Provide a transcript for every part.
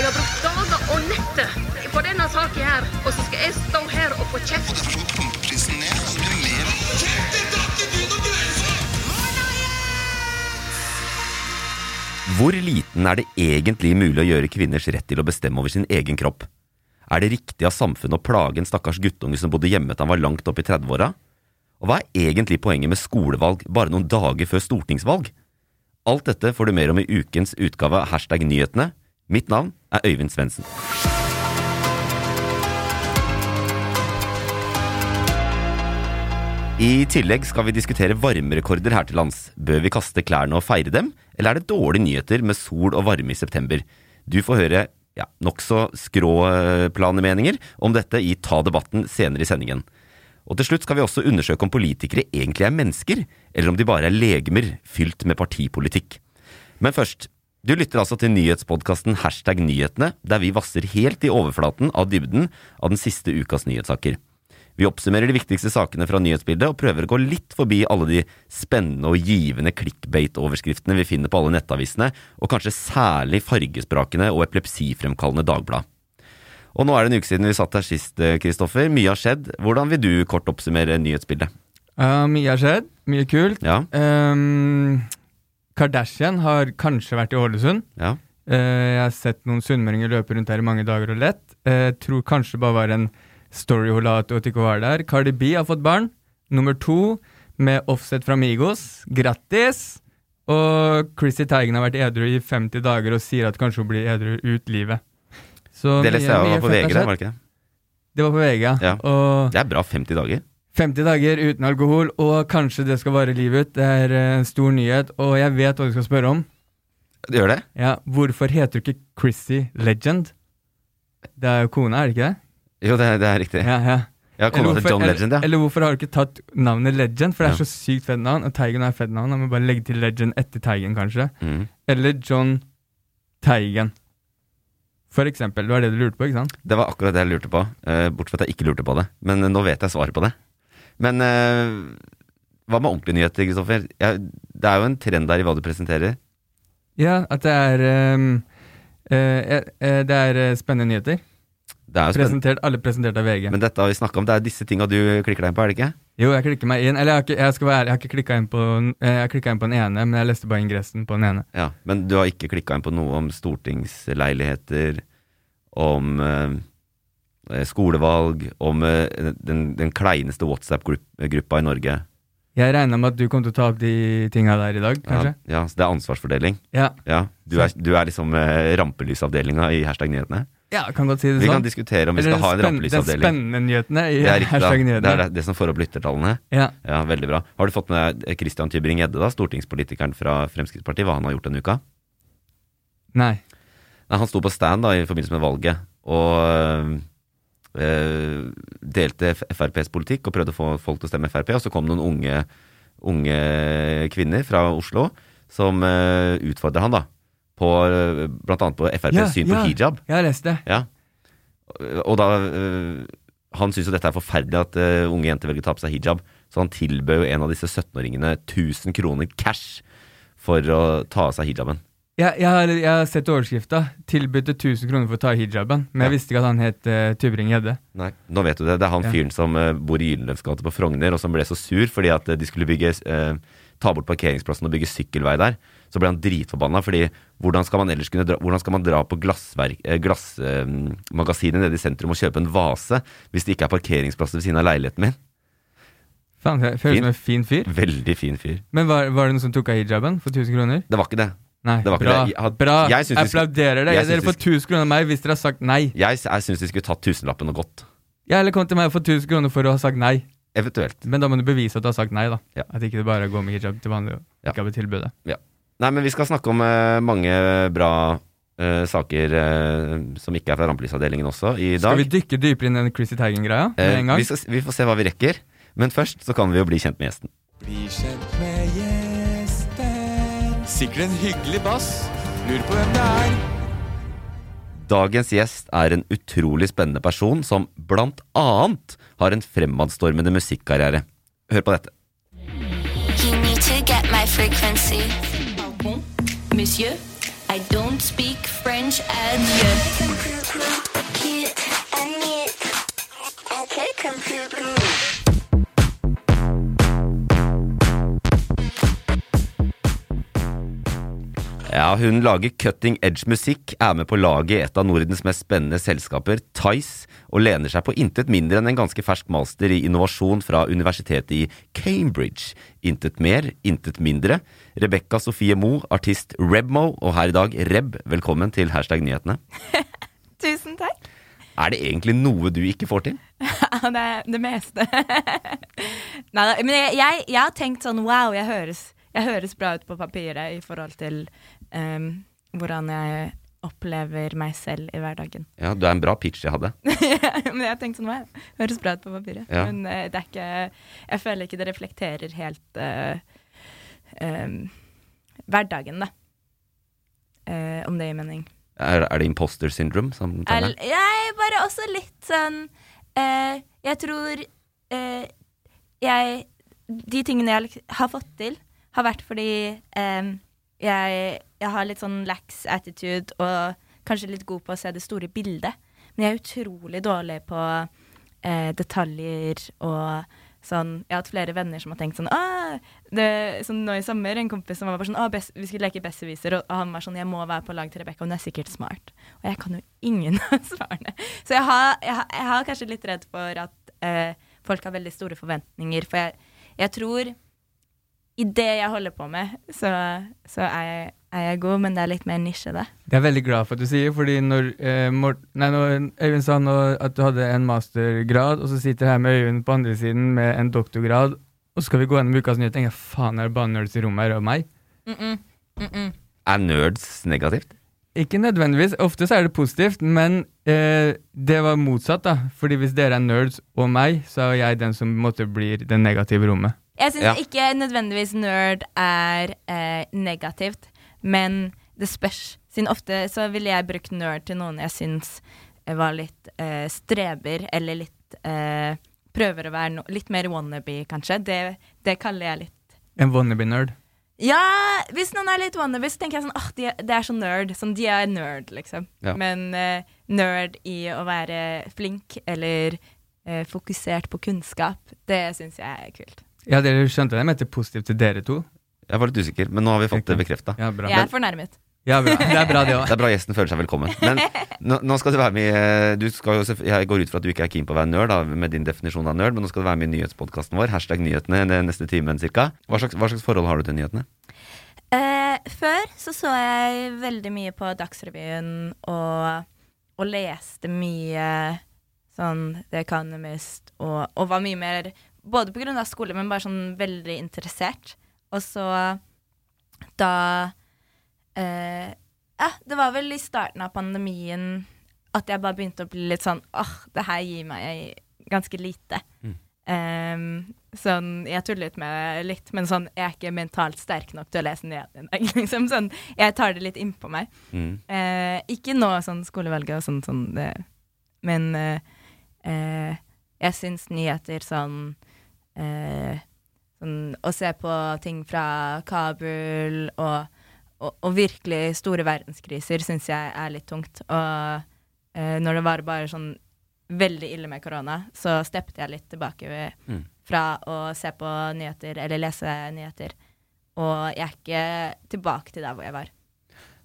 Jeg har brukt dager og netter på denne saken her, og så skal jeg stå her og få kjeft. Prisen ned, så du mer. Hvor liten er det egentlig mulig å gjøre kvinners rett til å bestemme over sin egen kropp? Er det riktig av samfunnet å plage en stakkars guttunge som bodde hjemme til han var langt opp i 30-åra? Og hva er egentlig poenget med skolevalg bare noen dager før stortingsvalg? Alt dette får du mer om i ukens utgave av Hashtag nyhetene. Mitt navn er Øyvind Svendsen. I tillegg skal vi diskutere varmerekorder her til lands. Bør vi kaste klærne og feire dem, eller er det dårlige nyheter med sol og varme i september? Du får høre ja, nokså skråplane meninger om dette i Ta debatten senere i sendingen. Og til slutt skal vi også undersøke om politikere egentlig er mennesker, eller om de bare er legemer fylt med partipolitikk. Men først, du lytter altså til nyhetspodkasten Hashtag nyhetene, der vi vasser helt i overflaten av dybden av den siste ukas nyhetssaker. Vi oppsummerer de viktigste sakene fra nyhetsbildet og prøver å gå litt forbi alle de spennende og givende clickbait-overskriftene vi finner på alle nettavisene, og kanskje særlig fargesprakende og epilepsifremkallende Dagblad. Og nå er det en uke siden vi satt her sist, Kristoffer. Mye har skjedd. Hvordan vil du kort oppsummere nyhetsbildet? Uh, mye har skjedd. Mye kult. Ja. Um, Kardashian har kanskje vært i Ålesund. Ja. Uh, jeg har sett noen sunnmøringer løpe rundt her i mange dager og lett. Uh, tror kanskje bare var en story hun la ut at ikke var der. Cardi B har fått barn. Nummer to med offset fra Migos. Grattis! Og Chrissy Teigen har vært edru i 50 dager og sier at kanskje hun blir edru ut livet. Så Det leste jeg var på VG, det, var det ikke det? Det var på VG, ja. Ja. Og Det er bra 50 dager. 50 dager uten alkohol, og kanskje det skal vare livet ut. Det er eh, en stor nyhet, og jeg vet hva du skal spørre om. Det gjør det? Ja, Hvorfor heter du ikke Chrissy Legend? Det er jo kona, er det ikke det? Jo, det, er- det er riktig. Ja, ja. Ja, Eller hvorfor- Legend, ja. Eller, eller hvorfor har du ikke tatt navnet Legend? For det er Ja. så sykt fett navn, og Teigen er et fett navn. Da må bare legge til Legend etter Teigen, kanskje. Mm. Eller John Teigen. For eksempel. Det var det du lurte på, ikke sant? Det var akkurat det jeg lurte på, eh, bortsett fra at jeg ikke lurte på det. Men nå vet jeg svaret på det. Men eh, hva med ordentlige nyheter, Kristoffer? Ja, det er jo en trend der i hva du presenterer. Ja, at det er eh, eh, Det er spennende nyheter. Det er jo. Presentert, alle presentert av VG. Men dette har vi snakka om. Det er disse tinga du klikker deg inn på, er det ikke? Jo, jeg klikker meg inn. Eller jeg, jeg skal være ærlig, jeg har ikke klikka inn, på inn på den ene, men jeg leste bare ingressen på den ene. Ja, Men du har ikke klikka inn på noe om stortingsleiligheter, om skolevalg, om eh, den, den kleineste WhatsApp-gruppa i Norge. Jeg regna med at du kom til å ta opp de tinga der i dag, kanskje? ja, så det er ansvarsfordeling. Ja. Ja, Du er, du er liksom eh, rampelysavdelinga i hashtag nyhetene. Ja, kan godt si det Vi sånn. kan diskutere om vi skal ha en rampelysavdeling. Den spennende nyhetene i Det er riktig, hashtag nyhetene. Det er det, det som får opp lyttertallene. Ja. Ja, Veldig bra. Har du fått med deg Christian Tybring-Gjedde, da, stortingspolitikeren fra Fremskrittspartiet, hva han har gjort denne uka? Nei. Nei, han sto på stand da i forbindelse med valget og delte FrPs politikk og prøvde å få folk til å stemme Frp. Og så kom noen unge, unge kvinner fra Oslo som uh, utfordra han da på øh, blant annet på FrPs Ja, syn på ja. hijab. Jeg har lest det. Ja. Og da uh, Han syns jo dette er forferdelig at uh, unge jenter velger å ta på seg hijab, så han tilbød en av disse 17-åringene 1000 kroner cash for å ta av seg hijaben. Jeg, jeg, har, jeg har sett overskrifta. Tilbudte 1000 kroner for å ta hijaben. Men jeg visste ikke at han het uh, Tybring-Gjedde. Nei, nå vet du det. Det er han Ja. fyren som uh, bor i Gyldenløvs gate på Frogner, og som ble så sur fordi at uh, de skulle bygge uh, ta bort parkeringsplassen og bygge sykkelvei der, så ble han dritforbanna. fordi hvordan skal man ellers kunne dra, hvordan skal man dra på glassmagasinet nede i sentrum og kjøpe en vase hvis det ikke er parkeringsplasser ved siden av leiligheten min? Faen, føles som en fin fyr. Veldig fin fyr. Men var, var det noen som tok av hijaben for 1000 kroner? Det var ikke det. Nei, Det var ikke bra. det. Jeg had- bra. jeg Applauderer det. jeg Dere får 1000 kroner av meg hvis dere har sagt nei. Jeg, jeg syns de skulle tatt tusenlappen og gått. Ja, eller kom til meg og få 1000 kroner for å ha sagt nei. Eventuelt. Men da må du bevise at du har sagt nei, da. Ja. At ikke du bare går med hijab til vanlig og Ja. ikke har blitt tilbudet. Nei, men vi skal snakke om uh, mange bra uh, saker uh, som ikke er fra rampelysavdelingen også i dag. Skal vi dykke dypere inn i den Chrissy Teigen-greia med Eh, en gang? vi, skal, vi får se hva vi rekker. Men først så kan vi jo bli kjent med gjesten. Bli kjent med gjesten. Sikkert en hyggelig bass. Lurer på hvem det er. Dagens gjest er en utrolig spennende person som blant annet har en fremadstormende musikkarriere. Hør på dette. You need to get my frequency. Pardon, monsieur, I don't speak French. Adieu. Okay, computer. Ja, Hun lager cutting edge-musikk, er med på laget i et av Nordens mest spennende selskaper, Tice, og lener seg på intet mindre enn en ganske fersk master i innovasjon fra universitetet i Cambridge. Intet mer, intet mindre. Rebekka Sofie Moe, artist Rebmo, og her i dag Reb, velkommen til Hashtag nyhetene. Tusen takk. Er det egentlig noe du ikke får til? Ja, det er det meste. Neida, men jeg, jeg, jeg har tenkt sånn wow, jeg høres, jeg høres bra ut på papiret i forhold til em, hvordan jeg opplever meg selv i hverdagen. Ja, du er en bra pitch jeg hadde. men jeg har tenkt sånn det høres bra ut på papiret. Ja. Men uh, det er ikke Jeg føler ikke det reflekterer helt uh, um, hverdagen, da. Uh, om det gir mening. Er, er det imposter syndrome som tar jeg bare også litt sånn Jeg tror jeg De tingene jeg har fått til, har vært fordi eh, jeg, jeg har litt sånn lax attitude og kanskje litt god på å se det store bildet. Men jeg er utrolig dårlig på eh, detaljer og sånn Jeg har hatt flere venner som har tenkt sånn det, sånn Nå i sommer, en kompis som var bare sånn Å, vi skulle leke besserwisser, og han var sånn Jeg må være på lag til Rebekka, hun er sikkert smart. Og jeg kan jo ingen av svarene. Så jeg har, jeg, jeg har kanskje litt redd for at eh, folk har veldig store forventninger. For jeg, jeg tror i det jeg holder på med, så, så er, jeg, er jeg god, men det er litt mer nisje, det. Det er jeg veldig glad for at du sier, fordi når, eh, Mort, nei, når Øyvind sa nå at du hadde en mastergrad, og så sitter jeg her med Øyvind på andre siden med en doktorgrad, og så skal vi gå gjennom ukas nyhet, tenker jeg faen, er det bare nerds i rommet her og meg? Er nerds negativt? Ikke nødvendigvis, ofte så er det positivt, men eh, det var motsatt, da. Fordi hvis dere er nerds og meg, så er jeg den som måtte blir det negative rommet. Jeg syns Ja. ikke nødvendigvis nerd er eh, negativt, men det spørs. Siden ofte så ville jeg brukt nerd til noen jeg syns eh, var litt eh, streber, eller litt eh, Prøver å være no litt mer wannabe, kanskje. Det, det kaller jeg litt En wannabe-nerd. Ja, hvis noen er litt wannabe, så tenker jeg sånn åh, oh, det er så nerd. Sånn, de er nerd, liksom. Ja. Men eh, nerd i å være flink eller eh, fokusert på kunnskap, det syns jeg er kult. Ja, dere skjønte det? Jeg mente positivt til dere to. Jeg var litt usikker, men nå har vi fått det bekrefta. Ja, bra. Jeg er fornærmet. Ja, bra. Det er bra, det òg. Det er bra gjesten føler seg velkommen. Men nå, nå skal du være med i du skal Jeg går ut fra at du ikke er keen på å være nerd, da, med din definisjon av nerd, men nå skal du være med i nyhetspodkasten vår. Hashtag nyhetene den neste timen cirka. Hva slags, hva slags forhold har du til nyhetene? Eh, før så så jeg veldig mye på Dagsrevyen og, og leste mye sånn The Economist og, og var mye mer Både av skole, men bare sånn veldig interessert. Og så da eh, Ja, det var vel i starten av pandemien at jeg bare begynte å bli litt sånn åh, det her gir meg ganske lite. Ehm, sånn, jeg tullet med litt, men sånn, jeg er ikke mentalt sterk nok til å lese nyhetene i dag. Liksom, sånn, jeg tar det litt innpå meg. Mm. Eh, ikke nå sånn skolevalget og sånn, sånn det, men eh, eh, jeg syns nyheter sånn, eh, sånn Å se på ting fra Kabul og, og, og virkelig store verdenskriser syns jeg er litt tungt. Og eh, når det var bare sånn veldig ille med korona, så steppet jeg litt tilbake Mm. fra å se på nyheter eller lese nyheter og jeg er ikke tilbake til der hvor jeg var.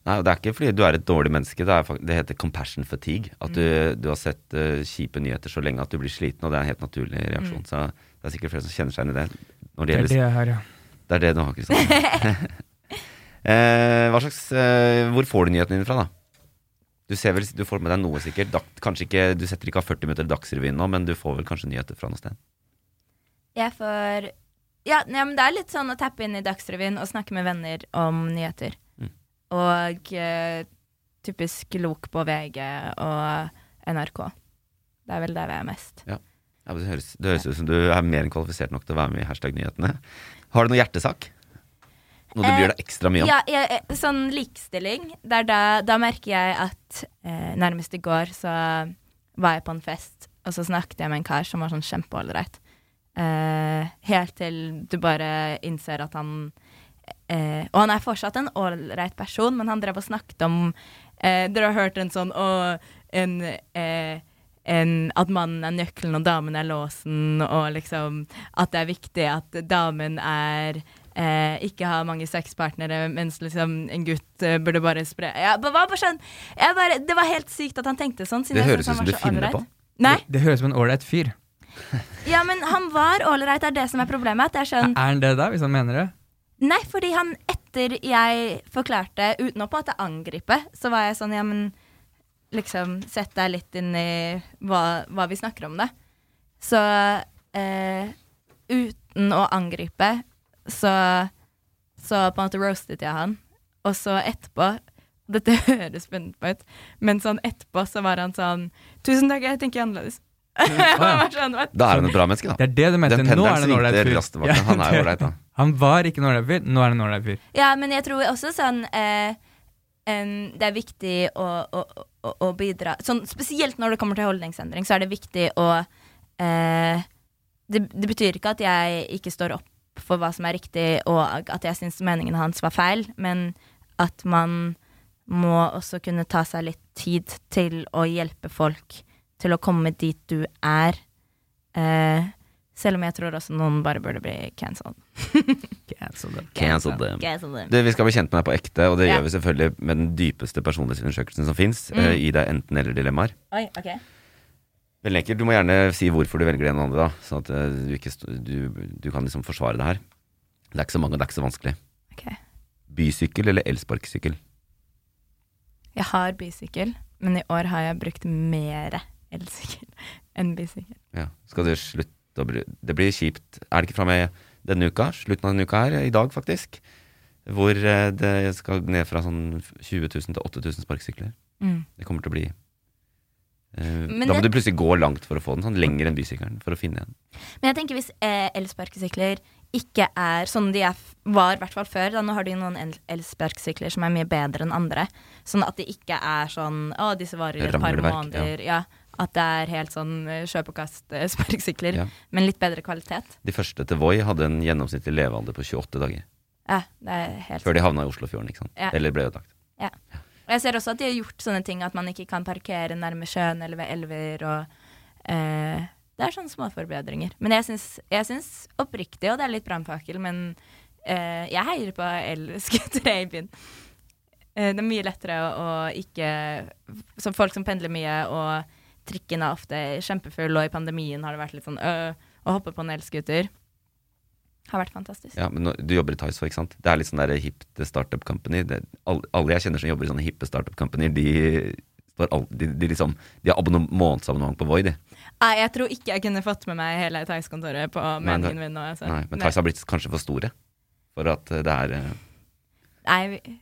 Nei, Det er ikke fordi du er et dårlig menneske, det, er, det heter compassion fatigue. At du, du har sett uh, kjipe nyheter så lenge at du blir sliten, og det er en helt naturlig reaksjon. Så det er sikkert flere som kjenner seg igjen i det. Det, Det er det har, ja. det er det du har, Kristian. eh, hva slags, eh, hvor får du nyhetene dine fra, da? Du ser vel, du får med deg noe sikkert. Dag, kanskje ikke, Du setter ikke av 40 minutter Dagsrevyen nå, men du får vel kanskje nyheter fra noe sted? Jeg får ja, ja, men det er litt sånn å tappe inn i Dagsrevyen og snakke med venner om nyheter. Og eh, typisk lok på VG og NRK. Det er vel der vi er mest. Ja, Ja, det, høres, det høres ut som du er mer enn kvalifisert nok til å være med i Hashtag-nyhetene. Har du noe hjertesak? Noe du Eh, bryr deg ekstra mye om? Ja, jeg, eh, sånn likestilling. Da, da merker jeg at eh, nærmest i går så var jeg på en fest, og så snakket jeg med en kar som var sånn kjempeålreit. Eh, helt til du bare innser at han eh, Og han er fortsatt en ålreit person, men han drev og snakket om eh, Dere har hørt en sånn og, en, eh, en At mannen er nøkkelen og damen er låsen, og liksom At det er viktig at damen er eh, ikke har mange sexpartnere, mens liksom en gutt eh, burde bare spre ja, bare sånn, jeg bare, Det var helt sykt at han tenkte sånn. siden Det høres ut som du finner på. Nei, Det høres ut som en ålreit fyr. ja, men han var ålreit, det er det som er problemet. At det er sånn Er han det, da, hvis han mener det? Nei, fordi han etter jeg forklarte, uten å på en måte angripe, så var jeg sånn, ja, men liksom Sett deg litt inn i hva, hva vi snakker om, det. Så eh, uten å angripe, så Så på en måte roastet jeg han. Og så etterpå Dette høres spennende på ut, men sånn etterpå så var han sånn Tusen takk, jeg tenker annerledes. Ah, var sånn. Da er han et bra menneske, da. Det er det du mente. Den pendelen det svingte raskt tilbake. Han er jo ålreit, da. Han var ikke ålreit nå er han ålreit. Ja, men jeg tror også sånn eh, um, Det er viktig å, å, å, å bidra sånn, Spesielt når det kommer til holdningsendring, så er det viktig å eh, det, det betyr ikke at jeg ikke står opp for hva som er riktig, og at jeg syns meningen hans var feil, men at man må også kunne ta seg litt tid til å hjelpe folk til å komme dit du er. Eh, selv om jeg tror også noen bare burde bli cancelled. Cancel them. Cancel them. Cancel them. Du, vi skal bli kjent med deg på ekte, og det Ja. gjør vi selvfølgelig med den dypeste personlighetsundersøkelsen som fins. Mm. i deg enten-eller-dilemmaer. Oi, ok. Veldig enkelt. Du må gjerne si hvorfor du velger det ene og andre, da. Sånn at eh, du, ikke, st- du, du kan liksom forsvare det her. Det er ikke så mange, og det er ikke så vanskelig. Ok. Bysykkel eller elsparkesykkel? Jeg har bysykkel, men i år har jeg brukt mer elsykkel enn bysykkel. Ja. Skal du slutte å blir, Det blir kjipt. Er det ikke fra meg denne uka? Slutten av denne uka her, i dag faktisk. Hvor eh, det skal ned fra sånn 20 000 til 8000 sparkesykler. Mm. Det kommer til å bli Uh, Da må det- du plutselig gå langt for å få den, sånn lenger enn bysykkelen, for å finne en. Men jeg tenker hvis eh, elsparkesykler ikke er sånn de er, var i hvert fall før, da nå har de jo noen el elsparkesykler som er mye bedre enn andre, sånn at de ikke er sånn å, disse varer i et par måneder. måneder. Ja. At det er helt sånn eh, kjøp og kast-sparkesykler, Ja. men litt bedre kvalitet. De første til Voi hadde en gjennomsnittlig levealder på 28 dager. Ja, det er helt Før de havna i Oslofjorden, ikke sant. Ja. Eller ble ødelagt. Ja. Og jeg ser også at de har gjort sånne ting at man ikke kan parkere nærme sjøen eller ved elver og eh, Det er sånne småforbedringer. Men jeg syns oppriktig, og det er litt brannfakkel, men eh, jeg heier på elskutere i byen. Eh, det er mye lettere å, å ikke Som folk som pendler mye, og trikken er ofte kjempefull, og i pandemien har det vært litt sånn øh, å hoppe på en elskuter. Har vært fantastisk. Ja, men nå, Du jobber i Tice, ikke sant? Det er litt sånn der hipt startup company. Det, alle, alle jeg kjenner som jobber i sånne hippe startup company, de, all, de, de, liksom, de har abonnement, månedsabonnement på Voi, de. Nei, jeg tror ikke jeg kunne fått med meg hele Theis-kontoret på meningen min nå. Altså. Nei, men Tice har blitt kanskje for store. For at det er uh... Nei, vi-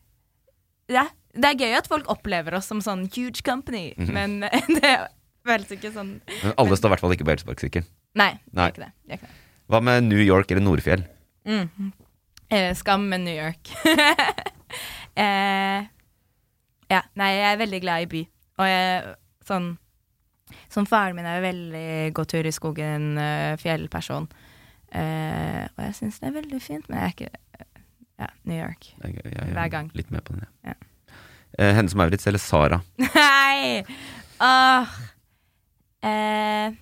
ja, det er gøy at folk opplever oss som sånn huge company, Mhm. men det føles ikke sånn Men alle står i hvert fall ikke på elsparkesykkel. Nei, Nei. ikke det. er ikke det. Hva med New York eller Nordfjell? Mm. Eh, skam med New York. eh, ja, nei, jeg er veldig glad i by. Og jeg sånn Som faren min er jo veldig gå tur i skogen, uh, fjellperson. Eh, og jeg syns det er veldig fint, men jeg er ikke Ja, New York. Jeg, jeg, jeg, Hver gang. Litt med på den, Ja. Eh, Hennes Maurits eller Sara? Nei! Åh. Eh.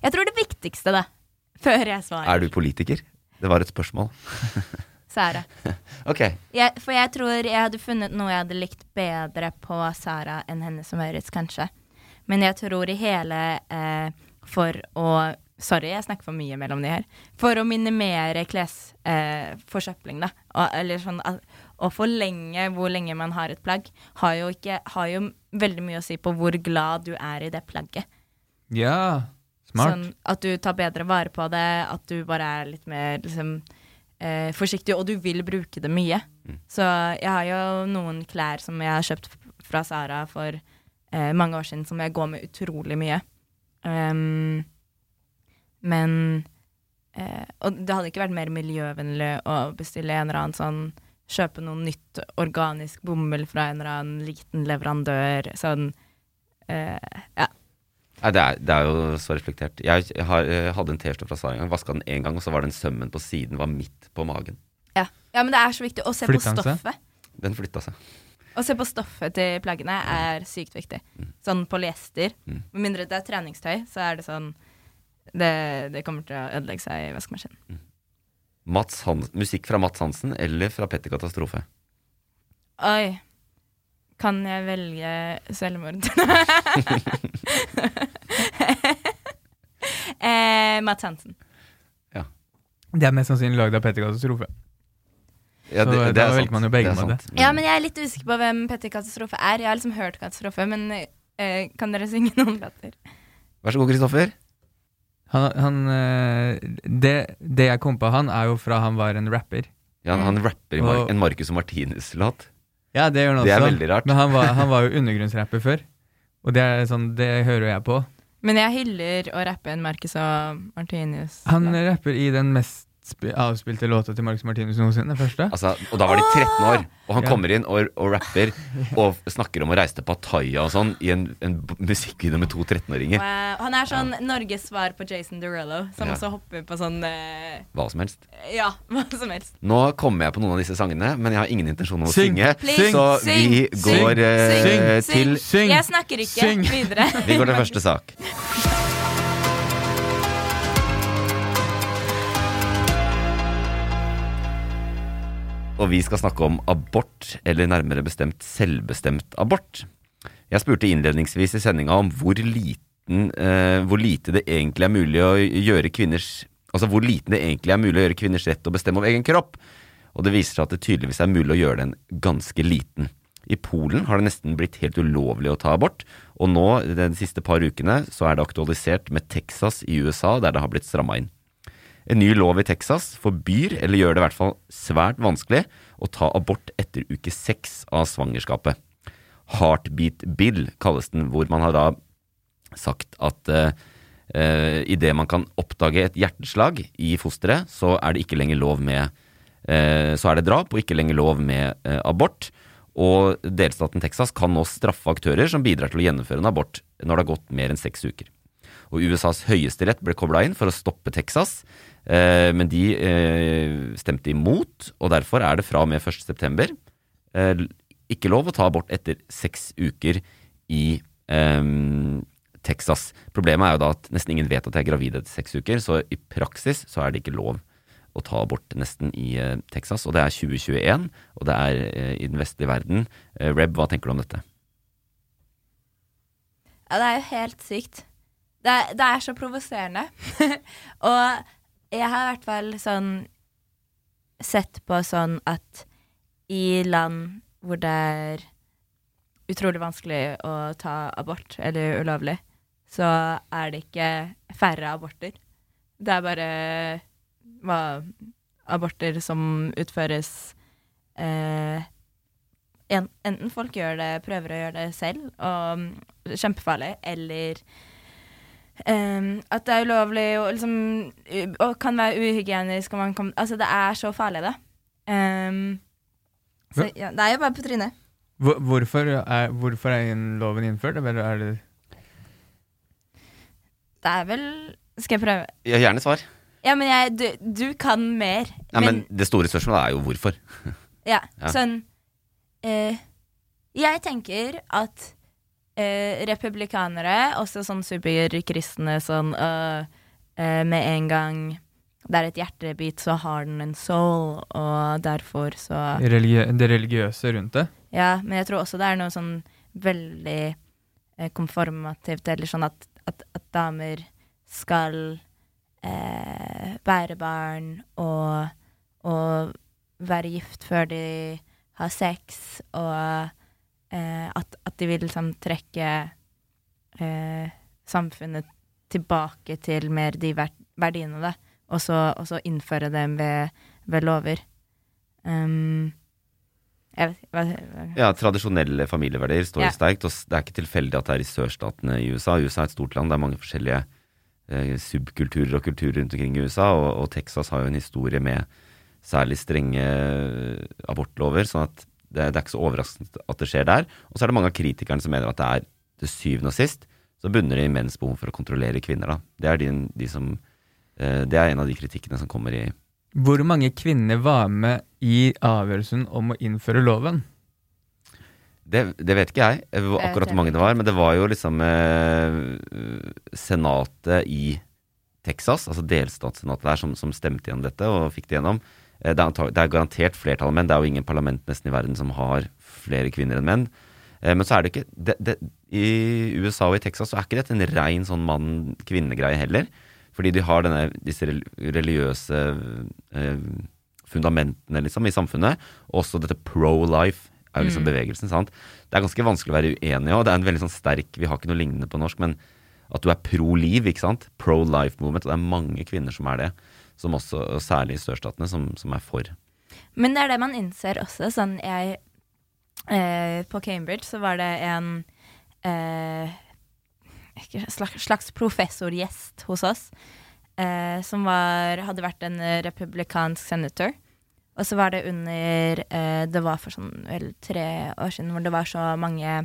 Jeg tror det viktigste, da, før jeg svarer. Er du politiker? Det var et spørsmål. Sara. Ok. Jeg, for jeg tror jeg hadde funnet noe jeg hadde likt bedre på Sara enn henne som Maurits, kanskje. Men jeg tror i hele eh, For å Sorry, jeg snakker for mye mellom de her. For å minimere klesforsøpling, eh, da. Og, eller sånn at- å forlenge hvor lenge man har et plagg, har jo, ikke, har jo veldig mye å si på hvor glad du er i det plagget. Ja, smart. Sånn at du tar bedre vare på det, at du bare er litt mer liksom, eh, forsiktig, og du vil bruke det mye. Så jeg har jo noen klær som jeg har kjøpt fra Sara for eh, mange år siden, som jeg går med utrolig mye. Um, men eh, Og det hadde ikke vært mer miljøvennlig å bestille en eller annen sånn Kjøpe noe nytt organisk bomull fra en eller annen liten leverandør. Sånn eh, Ja. Nei, det, er, det er jo så reflektert. Jeg, har, jeg hadde en T-skjorte fra Sara en gang, vaska den én gang, og så var den sømmen på siden var midt på magen. Ja. ja, men det er så viktig å se Flytta på stoffet. Den flytta seg. Å se på stoffet til plaggene er sykt viktig. Sånn polyester. Mm. Med mindre det er treningstøy, så er det sånn Det, det kommer til å ødelegge seg i vaskemaskinen. Mats Hans, musikk fra Mats Hansen eller fra Petter Katastrofe? Oi. Kan jeg velge selvmord? eh, Mats Hansen. Ja. Det er mest sannsynlig lagd av Petter Katastrofe. Ja, det, det, det er sant. man jo begge Det er sant. Ja, men jeg er litt usikker på hvem Petter Katastrofe er. Jeg har liksom hørt Katastrofe, men eh, kan dere synge noen låter? Vær så god, Kristoffer. Han, han, eh, det, det jeg kom på han, er jo fra han var en rapper. Ja, han rapper i Mar Og- en Marcus og Martinus-låt. Ja, det gjør han også. Det er veldig rart. Men han var, han var jo undergrunnsrapper før. Og det er sånn, det hører jeg på. Men jeg hyller å rappe en Marcus og Martinius. Han rapper i den mest avspilte låta til Marcus Martinus noensinne, den første. Altså, og da var de 13 år, og han Ja. kommer inn og, og rapper og snakker om å reise til Pattaya og sånn i en, en musikkvideo med to 13-åringer. Wow. Han er sånn Norges svar på Jason Durello, som Ja. også hopper på sånn uh... Hva som helst. Ja, hva som helst. Nå kommer jeg på noen av disse sangene, men jeg har ingen intensjon om å Syng. synge. Please, Så syng, vi går uh, syng, til Syng! Jeg snakker ikke Syng. videre. Vi går til første sak. Og vi skal snakke om abort, eller nærmere bestemt selvbestemt abort. Jeg spurte innledningsvis i sendinga om hvor, liten, eh, hvor lite det egentlig er mulig å gjøre kvinners Altså hvor liten det egentlig er mulig å gjøre kvinners rett til å bestemme over egen kropp. Og det viser seg at det tydeligvis er mulig å gjøre den ganske liten. I Polen har det nesten blitt helt ulovlig å ta abort, og nå, de siste par ukene, så er det aktualisert med Texas i USA, der det har blitt stramma inn. En ny lov i Texas forbyr, eller gjør det i hvert fall svært vanskelig, å ta abort etter uke seks av svangerskapet. Heartbeat bill kalles den, hvor man har da sagt at uh, uh, idet man kan oppdage et hjerteslag i fosteret, så er det ikke lenger lov med eh, Så er det drap, og ikke lenger lov med abort. Og delstaten Texas kan nå straffe aktører som bidrar til å gjennomføre en abort når det har gått mer enn seks uker. Og USAs høyesterett ble kobla inn for å stoppe Texas, men de eh, stemte imot, og derfor er det fra og med 1.9. Eh, ikke lov å ta abort etter seks uker i eh, Texas. Problemet er jo da at nesten ingen vet at jeg er gravid etter seks uker, så i praksis så er det ikke lov å ta abort nesten i eh, Texas, og det er 2021, og det er eh, i den vestlige verden. Eh, Reb, hva tenker du om dette? Ja, det er jo helt sykt. Det det er så provoserende. og jeg har i hvert fall sånn sett på sånn at i land hvor det er utrolig vanskelig å ta abort, eller ulovlig, så er det ikke færre aborter. Det er bare hva, aborter som utføres eh, en, enten folk gjør det, prøver å gjøre det selv, og mm, kjempefarlig, eller em, at det er ulovlig og, liksom, og kan være uhygienisk. Og man kan, altså, det er så farlig, da. Um, så, ja, det er jo bare på trynet. Hvor, hvorfor, er, hvorfor er loven innført? Eller er det Det er vel Skal jeg prøve? Ja, gjerne svar. Ja, men jeg, du, du kan mer. Ja, men det store spørsmålet er jo hvorfor. Ja, Ja. sånn eh, Jeg tenker at eh, republikanere, også sånn superkristne sånn uh, eh, med en gang det er et hjertebit, så har den en soul, og derfor så Religi det religiøse rundt det. Ja, men jeg tror også det er noe sånn veldig eh, konformativt, eller sånn at, at, at damer skal eh, bære barn og, og være gift før de har sex, og eh, at, at de vil liksom trekke eh, samfunnet tilbake til mer de verdiene, da, og så, og så innføre dem ved, ved lover. Um, jeg vet hva, hva Ja, tradisjonelle familieverdier står Ja. sterkt. Og det er ikke tilfeldig at det er i sørstatene i USA. USA er et stort land, det er mange forskjellige eh, subkulturer og kulturer rundt omkring i USA. Og, og Texas har jo en historie med særlig strenge eh, abortlover. sånn at det, det er ikke så overraskende at det skjer der. Og så er det mange av kritikerne som mener at det er til syvende og sist så bunner det i menns behov for å kontrollere kvinner. da. Det er, de, de som, eh, det er en av de kritikkene som kommer i Hvor mange kvinner var med i avgjørelsen om å innføre loven? Det, det vet ikke jeg, eh, Jeg akkurat hvor mange det var. Men det var jo liksom eh, senatet i Texas, altså delstatssenatet der, som, som stemte igjen dette og fikk det gjennom. Eh, det, er er garantert flertall av menn. Det er jo ingen parlament nesten i verden som har flere kvinner enn menn. Eh, men så er det ikke det, det, I USA og i Texas så er ikke dette en rein sånn mann-kvinne-greie heller. Fordi de har denne, disse religiøse eh, fundamentene liksom i samfunnet. Også dette pro-life er jo liksom bevegelsen. sant? Det er ganske vanskelig å være uenig og Det er en veldig sånn sterk Vi har ikke noe lignende på norsk, men at du er pro-liv, ikke sant? Pro-life movement. Og det er mange kvinner som er det. Som også, og særlig i sørstatene, som, som er for. Men det er det man innser også. Sånn jeg eh, På Cambridge så var det en eh, slags, professorgjest hos oss. Eh, som var, hadde vært en republikansk senator. Og så var det under eh, Det var for sånn vel tre år siden hvor det var så mange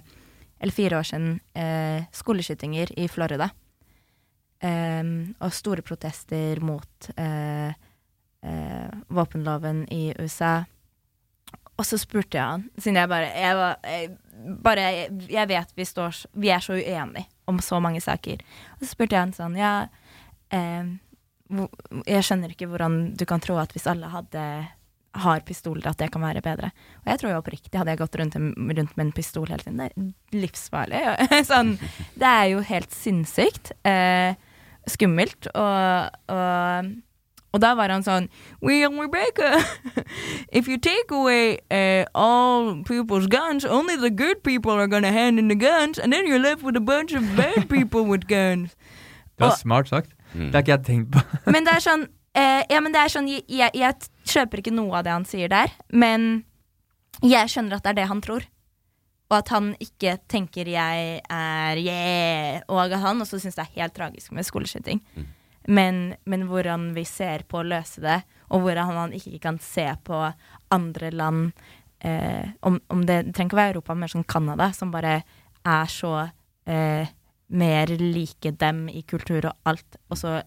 Eller fire år siden eh, skoleskytinger i Florida. Em, og store protester mot eh, eh, våpenloven i USA. Og så spurte jeg han, siden jeg bare Jeg, var, jeg, bare, jeg vet vi, står, vi er så uenige om så mange saker. Og så spurte jeg han sånn Ja, eh, jeg skjønner ikke hvordan du kan tro at hvis alle hadde har pistoler, at det kan være bedre. Og jeg tror jo oppriktig, hadde jeg gått rundt, rundt med en pistol hele tiden, det er livsfarlig. sånn, det er jo helt sinnssykt. Eh, skummelt. Og, og, og da var han sånn We are Rebecca, if you take away uh, all people's guns, only the good people are gonna hand in the guns, and then you're left with a bunch of bad people with guns. Det var Og- smart sagt. Mm. Det har ikke jeg tenkt på. Men det er sånn uh, Ja, men det er sånn jeg, jeg, jeg kjøper ikke noe av det han sier der, men jeg skjønner at det er det han tror. Og at han ikke tenker jeg er yeah, og at han også syns det er helt tragisk med skoleskyting. Men, men hvordan vi ser på å løse det, og hvordan han ikke kan se på andre land eh, om, om det, det trenger ikke å være Europa, men sånn Canada, som bare er så eh, mer like dem i kultur og alt, og så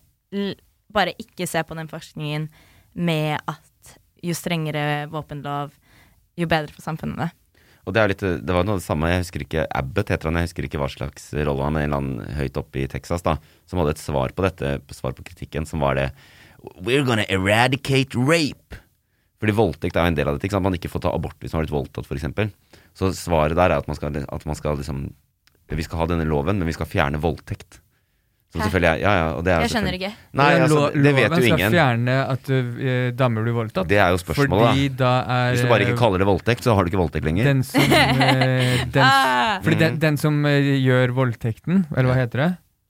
bare ikke se på den forskningen med at jo strengere våpenlov, jo bedre for samfunnet. Og det litt, det var noe av det samme, jeg husker ikke Abbott heter han, jeg husker ikke hva slags rolle han, en eller annen høyt oppe i Texas da, som hadde et svar på dette, svar på kritikken, som var det We're gonna eradicate rape. Fordi voldtekt er jo en del av dette, ikke sant? Man ikke får ta abort hvis man har blitt voldtatt, eksempel. Så svaret der er at man skal, at man skal liksom Vi skal ha denne loven, men vi skal fjerne voldtekt. Som selvfølgelig er Ja, ja, og det er Jeg skjønner ikke. Nei, altså, det vet loven jo skal ingen. fjerne at uh, damer blir voldtatt. Det er jo spørsmålet, Fordi da er Hvis du bare ikke eh, kaller det voldtekt, så har du ikke voldtekt lenger. den som, uh, den, Ah! Fordi den, den som uh, gjør voldtekten, eller hva heter det,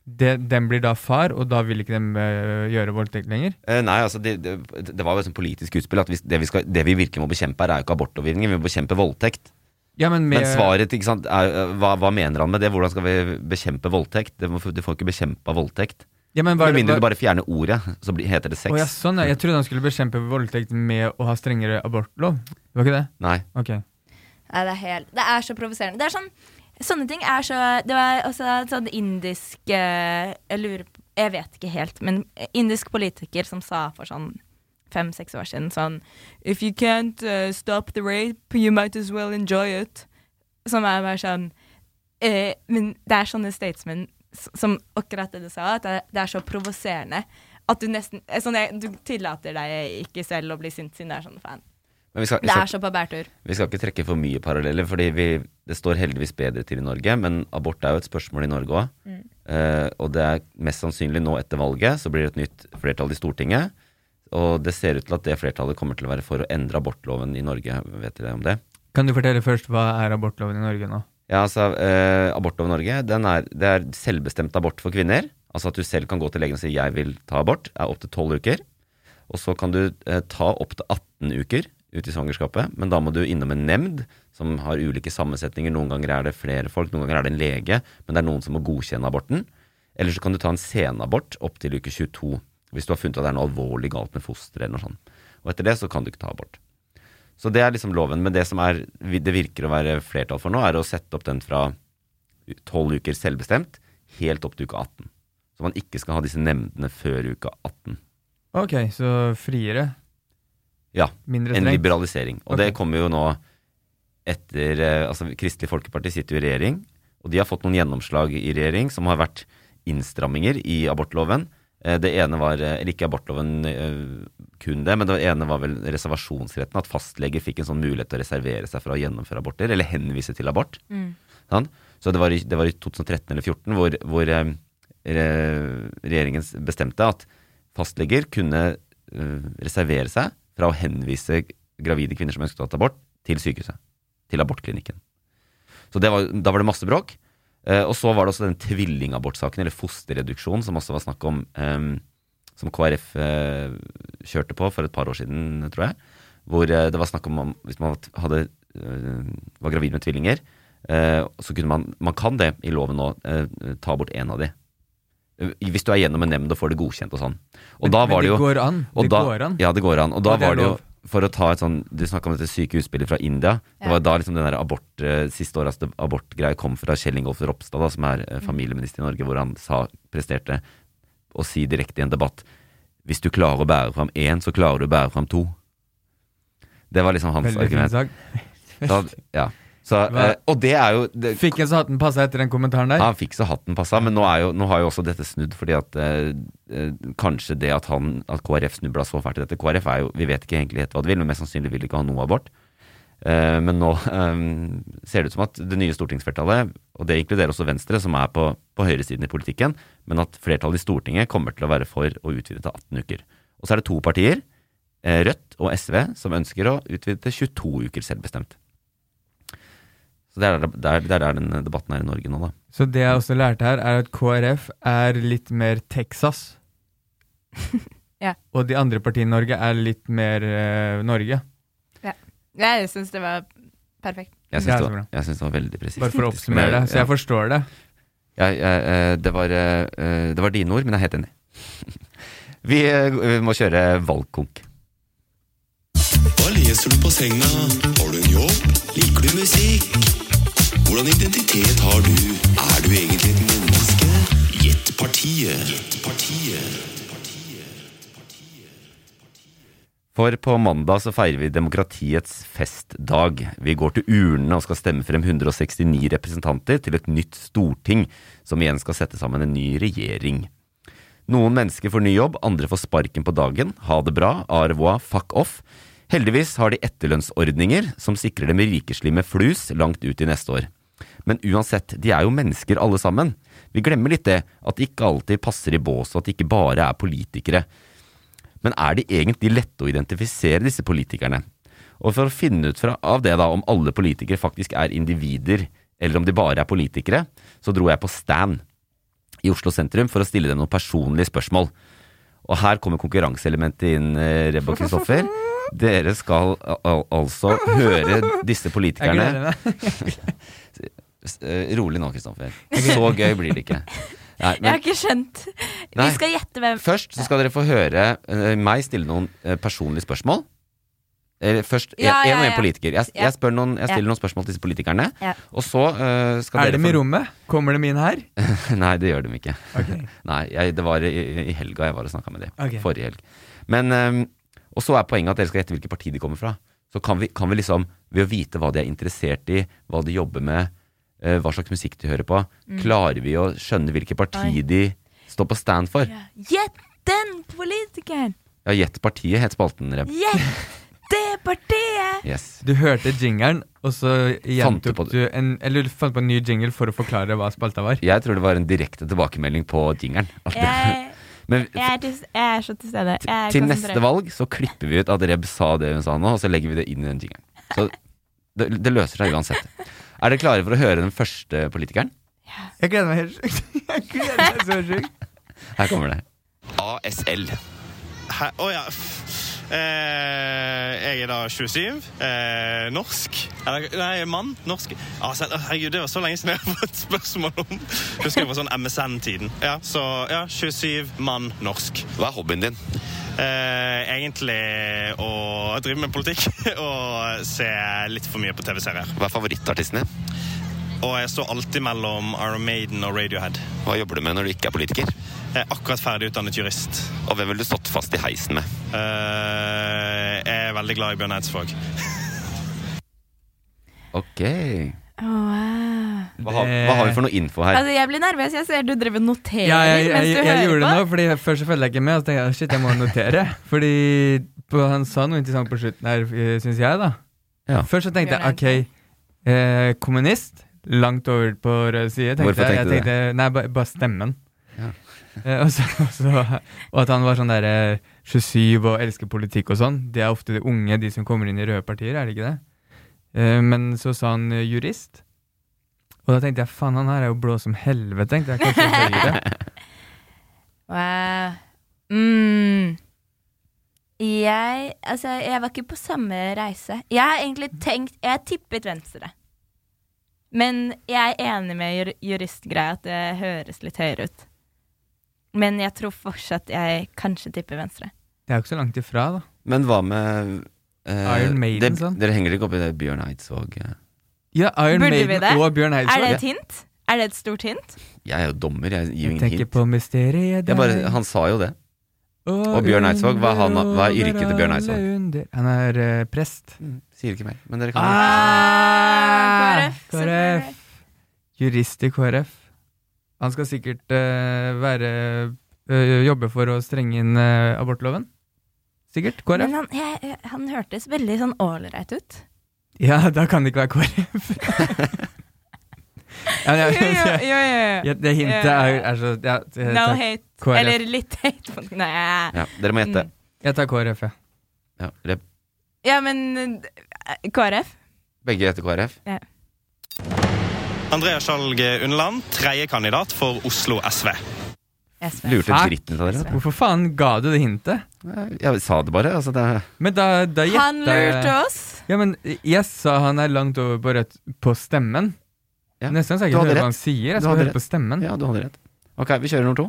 De, den blir da far, og da vil ikke de uh, gjøre voldtekt lenger. Eh, nei, altså det, det, det var jo et sånt politisk utspill at hvis, det, vi skal, det vi virkelig må bekjempe her, er jo ikke abortlovgivningen, vi må bekjempe voldtekt. Ja, men med, Men svaret, ikke sant, er, eh, hva, hva mener han med det? Hvordan skal vi bekjempe voldtekt? Det du får ikke bekjempa voldtekt. ja, men Med mindre du bare fjerner ordet, så heter det sex. Å ja, sånn, ja. Jeg trodde han skulle bekjempe voldtekt med å ha strengere abortlov. Det var ikke det? Nei. Ok. Nei, det er helt Det er så provoserende. Det er sånn Sånne ting er så Det var også sånn indisk eh, Jeg lurer på Jeg vet ikke helt, men indisk politiker som sa for sånn fem-seks år siden sånn If you can't uh, stop the rape, you might as well enjoy it. Som er bare sånn eh, Men det er sånne statesmen som akkurat det du sa, at det, det er så provoserende at du nesten eh, sånn, jeg, Du tillater deg ikke selv å bli sint siden du er sånn fan. Men vi skal, vi Det er så på bærtur. vi skal ikke trekke for mye paralleller, fordi vi, det står heldigvis bedre til i Norge. Men abort er jo et spørsmål i Norge òg. Mm. Eh, og det er mest sannsynlig nå etter valget så blir det et nytt flertall i Stortinget. Og det ser ut til at det flertallet kommer til å være for å endre abortloven i Norge. Vet dere om det? Kan du fortelle først hva er abortloven i Norge nå? Ja, altså, eh, Abortloven i Norge den er, det er selvbestemt abort for kvinner. Altså at du selv kan gå til legen og si 'jeg vil ta abort'. er opptil tolv uker. Og så kan du eh, ta opptil 18 uker ut i svangerskapet, men da må du innom en nemnd som har ulike sammensetninger. Noen ganger er det flere folk, noen ganger er det en lege, men det er noen som må godkjenne aborten. Eller så kan du ta en senabort opp til uke 22, hvis du har funnet at det er noe alvorlig galt med fosteret eller noe sånt. Og etter det så kan du ikke ta abort. Så det er liksom loven. Men det som er, det virker å være flertall for nå, er å sette opp den fra tolv uker selvbestemt helt opp til uke 18. Så man ikke skal ha disse nemndene før uke 18. Ok, så friere. Ja, Mindre en liberalisering. Og okay. det kommer jo nå etter eh, Altså, Kristelig Folkeparti sitter jo i regjering, og de har fått noen gjennomslag i regjering som har vært innstramminger i abortloven. Eh, Det ene var, eh, eller ikke abortloven eh, kun det, men det ene var vel reservasjonsretten. At fastleger fikk en sånn mulighet til å reservere seg for å gjennomføre aborter, eller henvise til abort. Mm. Sånn? Så det var, i, det var i 2013 eller 2014 hvor, hvor eh, regjeringen bestemte at fastleger kunne eh, reservere seg fra å henvise gravide kvinner som ønsket å ta abort, til sykehuset. Til abortklinikken. Så det var, da var det masse bråk. Eh, og så var det også den tvillingabortsaken, eller fosterreduksjon, som også var snakk om, som KrF eh, kjørte på for et par år siden, tror jeg. Hvor eh, det var snakk om hvis man hadde, var gravid med tvillinger, så kunne man Man kan det i loven nå, ta bort én av de. Hvis du er gjennom en nemnd og får det godkjent og sånn. Og Men- da men var det det jo går an. Det da, går an. Ja, det går an. Og da Og var det jo. For å ta et sånn Du snakka om dette syke utspillet fra India. Det var da liksom den der abort eh, siste åras abortgreie kom fra Kjell Ingolf Ropstad, da, som er eh, familieminister i Norge, hvor han sa, presterte å si direkte i en debatt Hvis du klarer å bære fram én, så klarer du å bære fram to. Det var liksom hans Veldig fin argument. sak. Da, ja. Så, eh, og det er jo det, Fikk han så hatten passa etter den kommentaren der? han fikk så hatten passa, men nå, jo, nå har jo også dette snudd, fordi at eh, eh, kanskje det at, han, at KrF snubla så fælt i dette KrF er jo, Vi vet ikke egentlig helt hva de vil, men mest sannsynlig vil de ikke ha noe abort. Eh, men nå eh, ser det ut som at det nye stortingsflertallet, og det inkluderer også Venstre, som er på, på høyresiden i politikken, men at flertallet i Stortinget kommer til å være for å utvide til 18 uker. Og så er det to partier, eh, Rødt og SV, som ønsker å utvide til 22 uker selvbestemt. Så det er der, der, er er der den debatten er i Norge nå, da. Så det jeg også lærte her, er at KrF er litt mer Texas. Ja. Og de andre partiene i Norge er litt mer uh, Norge. Jeg syns det var perfekt. Jeg Ja, syns det, det, det var veldig presist. Bare for å oppsummere det. Så jeg forstår det. ja, eh, det, var, eh, det var dine ord, men jeg er helt enig. Vi vi må kjøre valgkonk. Hva leser du på senga? Har du en jobb? Liker du musikk? Hvordan identitet har du? Er du egentlig et menneske? Gjett partiet. Gjett partiet. For på mandag så feirer vi demokratiets festdag. Vi går til urnene og skal stemme frem 169 representanter til et nytt storting, som igjen skal sette sammen en ny regjering. Noen mennesker får ny jobb, andre får sparken på dagen. Ha det bra, arvoa, fuck off. Heldigvis har de etterlønnsordninger som sikrer dem rikeslig med flus langt ut i neste år. Men uansett, de er jo mennesker alle sammen. Vi glemmer litt det, at de ikke alltid passer i bås, og at de ikke bare er politikere. Men er de egentlig lette å identifisere, disse politikerne? Og for å finne ut fra, av det da, om alle politikere faktisk er individer, eller om de bare er politikere, så dro jeg på Stan i Oslo sentrum for å stille dem noen personlige spørsmål. Og her kommer konkurranseelementet inn, eh, Rebbe og Kristoffer. Dere skal al al altså høre disse politikerne eh, Rolig nå, Kristoffer. Så gøy blir det ikke. Nei, Jeg har ikke skjønt. Nei. Skal gjette hvem Først så skal dere få høre eh, meg stille noen personlige spørsmål. Eller først en, Ja, ja, en og en ja. politiker. Jeg, jeg, spør noen, jeg Ja. stiller noen spørsmål til disse politikerne. Ja. Og så uh, skal Er dere de i rommet? Kommer de inn her? Nei, det gjør de ikke. Okay. Nei, jeg, Det var i, i helga jeg var og snakka med dem. Okay. Forrige helg. Men, um, og så er poenget at dere skal gjette hvilket parti de kommer fra. Så kan vi, kan vi liksom, ved å vite hva de er interessert i, hva de jobber med, uh, hva slags musikk de hører på, klarer vi å skjønne hvilket parti Mm. Oi. de står på stand for? Ja. Gjett den politikeren! Ja, Gjett partiet het spalten, Reb. Gjett det partiet! Yes. Du hørte jingeren, og så Fant du gjentok på du en Eller du fant på en ny jingle for å forklare hva spalta var. Jeg tror det var en direkte tilbakemelding på jingeren. Jeg, Men jeg, er, til, jeg er så til stede. Jeg er til neste valg så klipper vi ut at Reb sa det hun sa nå, og så legger vi det inn i den jingeren. Så det, det løser seg uansett. Er dere klare for å høre den første politikeren? Jeg gleder meg helt sjukt. Jeg gleder meg så sjukt. Her kommer det. ASL. Å oh ja. Eh, jeg er da 27. Eh, norsk. Eller, nei, mann. Norsk. Altså, herregud, det var så lenge siden jeg har fått spørsmål om. Husker jeg var sånn MSN-tiden. Ja, så ja, 27, mann, norsk. Hva er hobbyen din? Eh, egentlig å drive med politikk og se litt for mye på TV-serier. Hva er favorittartisten din? Og jeg står alltid mellom Iron Maiden og Radiohead. Hva jobber du med når du ikke er politiker? Jeg er akkurat ferdig utdannet jurist. Og hvem ville du stått fast i heisen med? Uh, jeg er veldig glad i Bjørn Eidsvåg. Ok. Wow. Hva har, hva har vi for noe info her? Altså, jeg blir nervøs. Jeg ser du driver og noterer Ja, jeg, jeg, mens du jeg, hører gjorde det nå, fordi først så følger jeg ikke med, og så tenkte jeg shit, jeg må notere. Fordi på, han sa noe interessant på slutten her, syns jeg, da. Ja. Først så tenkte jeg ok, eh, kommunist, langt over på rød side. Tenkte Hvorfor jeg. tenkte du jeg tenkte, Nei, bare, bare stemmen. Ja. Eh, og, så, og, så, og at han var sånn derre 27 og elsker politikk og sånn. Det er ofte de unge, de som kommer inn i røde partier, er det ikke det? Eh, men så sa han eh, jurist. Og da tenkte jeg faen, han her er jo blå som helvete, tenkte jeg. Kanskje Høyre. Wow. Mm. Jeg Altså, jeg var ikke på samme reise. Jeg har egentlig tenkt Jeg tippet venstre. Men jeg er enig med jur juristgreia at det høres litt høyere ut. Men jeg tror fortsatt jeg kanskje tipper venstre. Det er jo ikke så langt ifra, da. Men hva med eh, Iron Maiden, det, sånn. Dere henger ikke opp i det Bjørn Eidsvåg eh. Ja, Iron Burde Maiden og Bjørn Eidsvåg. Er det et hint? Er det et stort hint? Jeg er jo dommer, jeg gir jo ingen hint. på mysteriet Det er bare, han sa jo det. Og Bjørn Eidsvåg, hva er hva er yrket til Bjørn Eidsvåg? Han er uh, prest. Sier ikke mer. Men dere kan Ah, KrF, KrF. Jurist i KrF. Han skal sikkert uh, være uh, jobbe for å strenge inn uh, abortloven. Sikkert. KrF. Men han, jeg, han hørtes veldig sånn ålreit ut. Ja, da kan det ikke være KrF. ja, ja, ja, ja, det hintet er, er så ja, No hate. KrF. Eller litt hate. Nei. Ja, dere må gjette. Mm. Jeg tar KrF, ja. Ja, Reb- Ja, men eh, KrF? begge heter KrF. Ja. Andrea Skjalg Unneland, tredjekandidat for Oslo SV. SV. Lurte dritten ut av dere. Hvorfor faen ga du det hintet? Jeg sa det bare. Altså det, Men da, da gjetta Han lurte oss. Ja, men jeg sa han er langt over på rødt på stemmen. Ja. Nesten så jeg ikke hører hva han sier. Jeg skal høre på stemmen. ja, du hadde rett. Ok, vi kjører nummer to.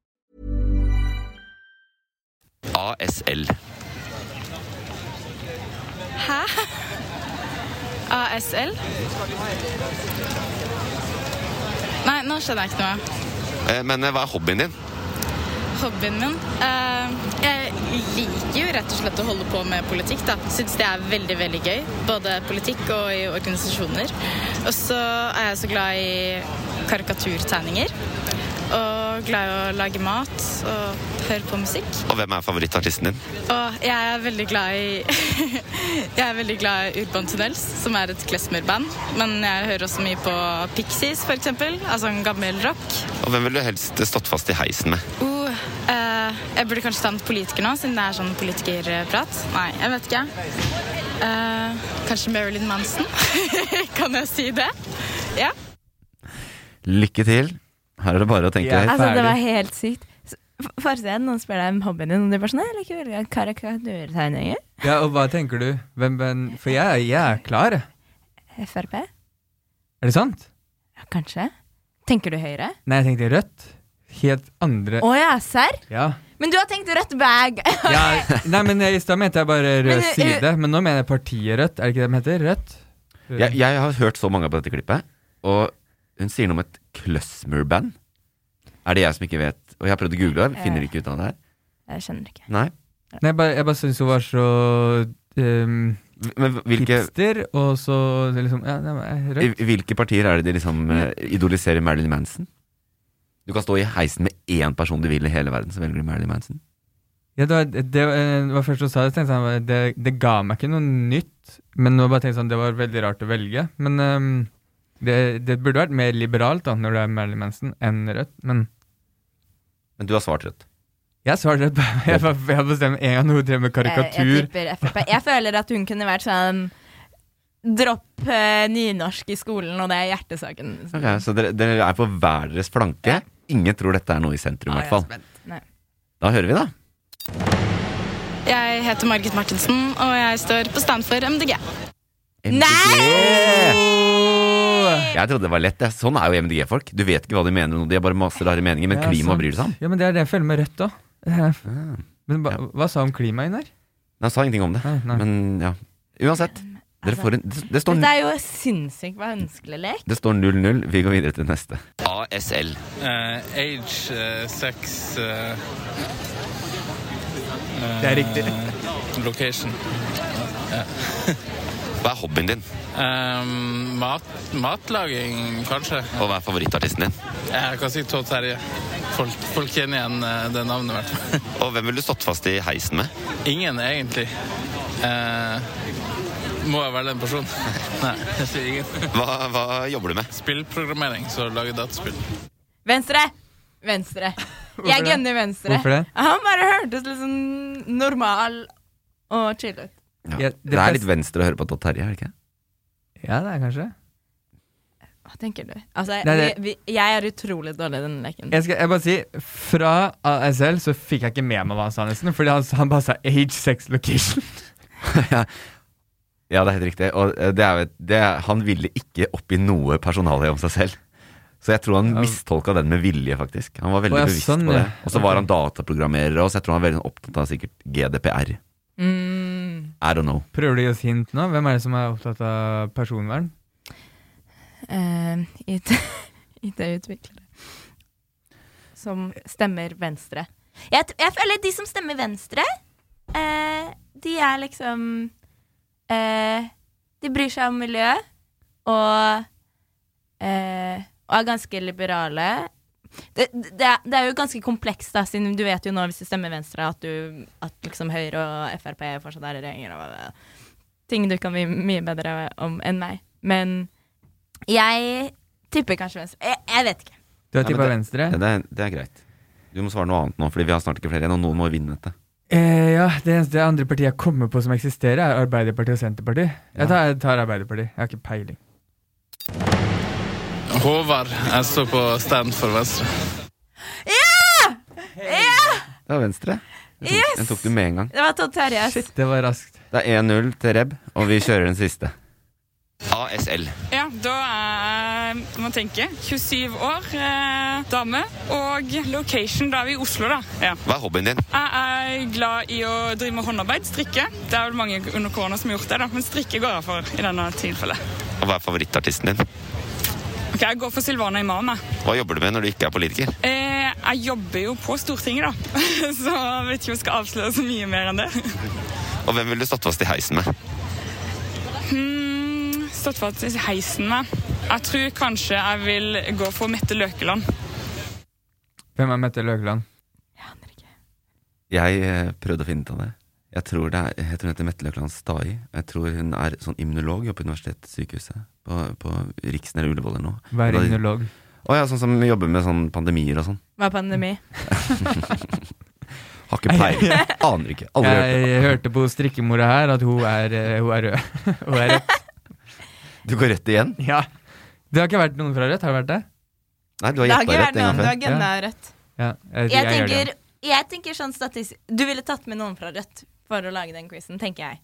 ASL. Hæ? ASL? Nei, nå skjønner jeg ikke noe. Eh, Men eh, hva er hobbyen din? Hobbyen min? Eh, jeg liker jo rett og slett å holde på med politikk, da. Syns det er veldig, veldig gøy. Både politikk og i organisasjoner. Og så er jeg så glad i karikaturtegninger. Og glad i å lage mat og høre på musikk. Og hvem er favorittartisten din? Og jeg er veldig glad i Jeg er veldig glad i Urban Tunnels, som er et klezmer-band. Men jeg hører også mye på Pixies, for eksempel. Altså en gammel rock. Og hvem ville du helst stått fast i heisen med? Uh, eh, jeg burde kanskje ta en politiker nå, siden det er sånn politikerprat. Nei, jeg vet ikke. Eh, kanskje Marilyn Manson? kan jeg si det? Ja. Lykke til. Her er det bare å tenke høyt. Altså, det var helt sykt. Så, f- Forrige gang noen spør deg om hobbyen din, og du bare sånn Jeg liker veldig karikaturtegninger. Ja, og hva tenker du? Hvem, hvem, for jeg, jeg er klar. Frp? Er det sant? Ja, kanskje. Tenker du Høyre? Nei, jeg tenkte Rødt. Helt andre Å ja, serr? Ja. Men du har tenkt rødt bag! ja. Nei, men I stad mente jeg bare rød Men, side, men nå mener jeg partiet Rødt. Er det ikke det de heter? Rødt? Jeg, jeg har hørt så mange på dette klippet, og hun sier noe om et kløsmer-band. Er det jeg som ikke vet? Og jeg har prøvd å google det, finner ikke ut av det her. Jeg skjønner ikke. Nei. Nei, jeg bare, jeg bare syns hun var så um, Men hvilke, hipster, og så liksom Ja, det var Rødt. i hvilke partier er det de liksom uh, idoliserer Marilyn Manson? Du kan stå i heisen med én person du vil i hele verden, så velger du Marilyn Manson. Ja, det var, det, var- eh, det var først hun sa det, tenkte jeg det, det ga meg ikke noe nytt. Men nå bare tenkte jeg sånn, det var veldig rart å velge. Men ehm, det, det burde vært mer liberalt da, når du er Marilyn Manson, enn rødt. Men Men du har svart rødt. jeg svarte rødt. Jeg, har jeg bestemmer en gang hun drev med Jeg, jeg karikatur. tipper Frp. Jeg føler at hun kunne vært sånn Dropp uh, nynorsk i skolen, og det er hjertesaken. Ok, så dere, dere er på hver deres flanke. Ingen tror dette er noe i sentrum, i hvert fall. Nei. Da hører vi, da. Jeg heter Margit Martinsen, og jeg står på stand for MDG. Jeg trodde det var lett. Sånn er jo MDG-folk. Du vet ikke hva de mener, de har bare masse rare meninger, men Ja, klima bryr seg om. Ja, men det er det jeg føler med rødt òg. Men hva, hva sa om klima, der? Nei, Han sa ingenting om det. Men ja. Uansett. Dere får en, det, det, står, det, er jo sinnssykt vanskelig lek. det står 0-0. Vi går videre til neste. ASL. Uh, age, uh, sex uh, Det er riktig. eh, Location. Ja. Hva er hobbyen din? Um, mat, matlaging, kanskje. Og hva er favorittartisten din? Jeg kan si Todd Terje. Folk, folk kjenner igjen eh, det navnet, i hvert fall. Og hvem ville du stått fast i heisen med? Ingen, egentlig. Uh, må jeg velge en person? Nei, jeg sier ingen. Hva, hva jobber du med? Spillprogrammering, så lager dataspill. Venstre! Venstre. Jeg gunner venstre. Hvorfor det? Han bare hørtes litt sånn normal og chill ut. Ja. Ja, det er litt venstre å høre på Todd Terje, er det ikke? Ja, det er kanskje. Hva tenker du? Altså, Nei, det- vi, vi, jeg er utrolig dårlig i denne leken. Jeg skal jeg bare si, Fra ASL så fikk jeg ikke med meg hva han sa, nesten. Fordi han, han bare sa age, sex, location. Ja, det er helt riktig. Og eh, det er, det, er- han ville ikke oppgi noe personalie om seg selv. Så jeg tror han mistolka den med vilje, faktisk. Han var veldig ja, bevisst sånn, på det. Og så var han dataprogrammerer og så jeg tror han var veldig opptatt av sikkert GDPR. Mm. I don't know. Prøver du å gi oss hint nå? Hvem er det som er opptatt av personvern? Uh, IT IT-utviklere. Som stemmer venstre. Jeg, jeg føler de som stemmer venstre, uh, de er liksom uh, De bryr seg om miljø og eh, Og er ganske liberale. Det, det, er, det er jo ganske komplekst, da, siden du vet jo nå hvis du stemmer venstre, at, du, at liksom Høyre og Frp fortsatt er i regjering. Og ting du kan bli mye bedre om enn meg. Men jeg tipper kanskje venstre. Jeg, jeg vet ikke. Du har tippa venstre? Det, er, det er greit. Du må svare noe annet nå, Fordi vi har snart ikke flere igjen, og noen må vinne dette. Eh, ja, Det eneste andre partiet jeg kommer på som eksisterer, er Arbeiderpartiet og Senterpartiet. Jeg tar, jeg tar Arbeiderpartiet. Jeg har ikke peiling. Håvard. Jeg står på stand for Venstre. Ja! Ja! Det var venstre. Den tok, Yes! den tok du med en gang. Det var Todd Terje. Shit, det var raskt. Det er 1-0 til Reb, og vi kjører den siste. ASL. Ja, da er man må tenke, 27 år, eh, dame, og location, da er vi i Oslo, da. Ja. Hva er hobbyen din? Jeg er glad i å drive med håndarbeid, strikke. Det er vel mange under korona som har gjort det, da, men strikke går jeg for i denne tilfellet. Og hva er favorittartisten din? Ok, Jeg går for Silvana Imam. Hva jobber du med når du ikke er politiker? Eh, jeg jobber jo på Stortinget, da, så jeg vet ikke om jeg skal avsløre så mye mer enn det. Og hvem ville du stått fast i heisen med? Hmm, stått fast i heisen med. Jeg tror kanskje jeg vil gå for Mette Løkeland. Hvem er Mette Løkeland? Jeg aner ikke. Jeg prøvde å finne ut av det. Jeg tror, det er, jeg tror hun heter Mette Løkland Stai. Jeg tror hun er sånn immunolog på Universitetssykehuset. På, på Riksen eller Ullevål eller noe. Hva er immunolog? Å ja, sånn som jobber med sånn pandemier og sånn. Hva er pandemi? Har ikke peiling. Aner ikke. Aldri hørt det. Jeg hørte på strikkemora her at hun er, eh, hun er rød. hun er rødt. Du går rødt igjen? Ja. Det har ikke vært noen fra Rødt, har det vært det? Nei, du har Det har ikke vært noen. Du har før. rødt. Ja, jeg, Jeg jeg tenker, jeg tenker sånn statistisk Du ville tatt med noen fra Rødt for å lage den quizen, tenker jeg.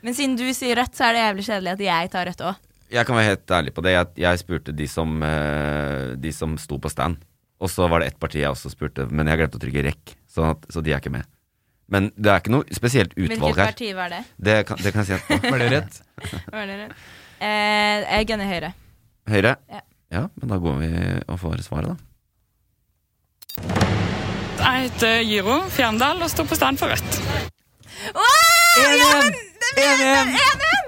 Men siden du sier Rødt, så er det jævlig kjedelig at jeg tar Rødt òg. Jeg kan være helt ærlig på det. Jeg, jeg spurte de som, eh, de som sto på stand. Og så var det ett parti jeg også spurte, men jeg glemte å trykke rekk. Så, at, så de er ikke med. Men det er ikke noe spesielt utvalg Hvilket her. parti var det? Det kan, det kan jeg si etterpå. Var det rett? Var det Rødt? Eh, jeg gunner Høyre. Høyre? Ja. ja, men da går vi og får svaret, da. Jeg heter Giro Fjerndal og står på stand for Rødt.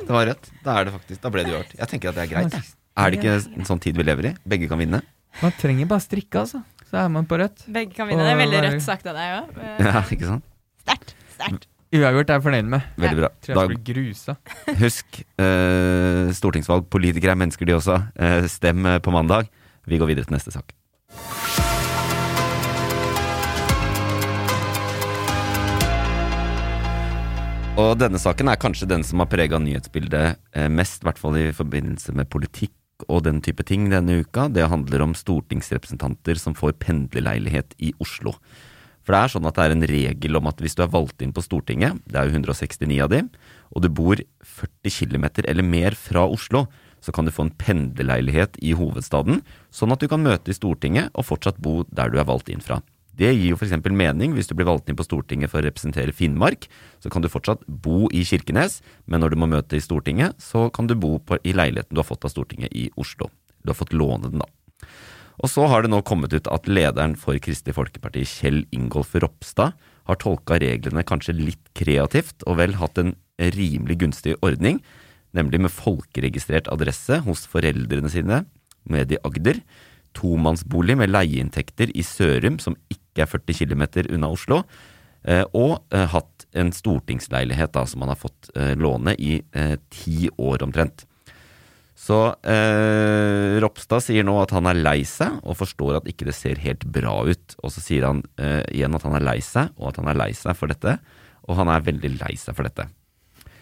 Det var rødt. Da er det faktisk, da ble det gjort. Jeg tenker at det er greit. Er det ikke en sånn tid vi lever i? Begge kan vinne? Man trenger bare strikke, altså. Så er man på rødt. Begge kan vinne. Det er veldig rødt sagt av deg òg. Ja, ikke sant? Sterkt. Sterkt. Uavgjort er jeg fornøyd med. Veldig bra. Tror jeg blir grusa. Husk, eh, stortingsvalg. Politikere er mennesker, de også. Eh, stem eh, på mandag. Vi går videre til neste sak. Og denne saken er kanskje den som har prega nyhetsbildet eh, mest, i hvert fall i forbindelse med politikk og den type ting denne uka. Det handler om stortingsrepresentanter som får pendlerleilighet i Oslo. For det er sånn at det er en regel om at hvis du er valgt inn på Stortinget, det er jo 169 av de, og du bor 40 km eller mer fra Oslo, så kan du få en pendlerleilighet i hovedstaden, sånn at du kan møte i Stortinget og fortsatt bo der du er valgt inn fra. Det gir jo f.eks. mening hvis du blir valgt inn på Stortinget for å representere Finnmark. Så kan du fortsatt bo i Kirkenes, men når du må møte i Stortinget, så kan du bo på, i leiligheten du har fått av Stortinget i Oslo. Du har fått låne den, da. Og så har det nå kommet ut at lederen for Kristelig Folkeparti, Kjell Ingolf Ropstad, har tolka reglene kanskje litt kreativt, og vel hatt en rimelig gunstig ordning, nemlig med folkeregistrert adresse hos foreldrene sine, med i Agder, tomannsbolig med leieinntekter i Sørum, som ikke er 40 km unna Oslo, eh, og eh, hatt en stortingsleilighet da, som han har fått eh, låne i eh, ti år omtrent. Så eh, Ropstad sier nå at han er lei seg, og forstår at ikke det ser helt bra ut. Og så sier han eh, igjen at han er lei seg, og at han er lei seg for dette. Og han er veldig lei seg for dette.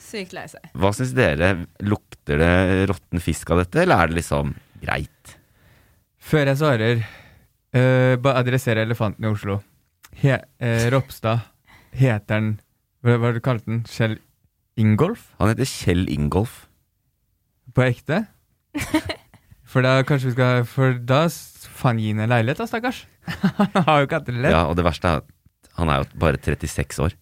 Sykt lei seg. Hva syns dere? Lukter det råtten fisk av dette, eller er det liksom greit? Før jeg svarer, uh, bare adressere elefanten i Oslo. He, uh, Ropstad, heter han Hva hva du kalte den? Kjell Ingolf? Han heter Kjell Ingolf. På ekte? For da kanskje vi skal For da faen gi ham en leilighet, da, stakkars. Han har jo ikke hatt det lett. Ja, og det verste er at han er jo bare 36 år.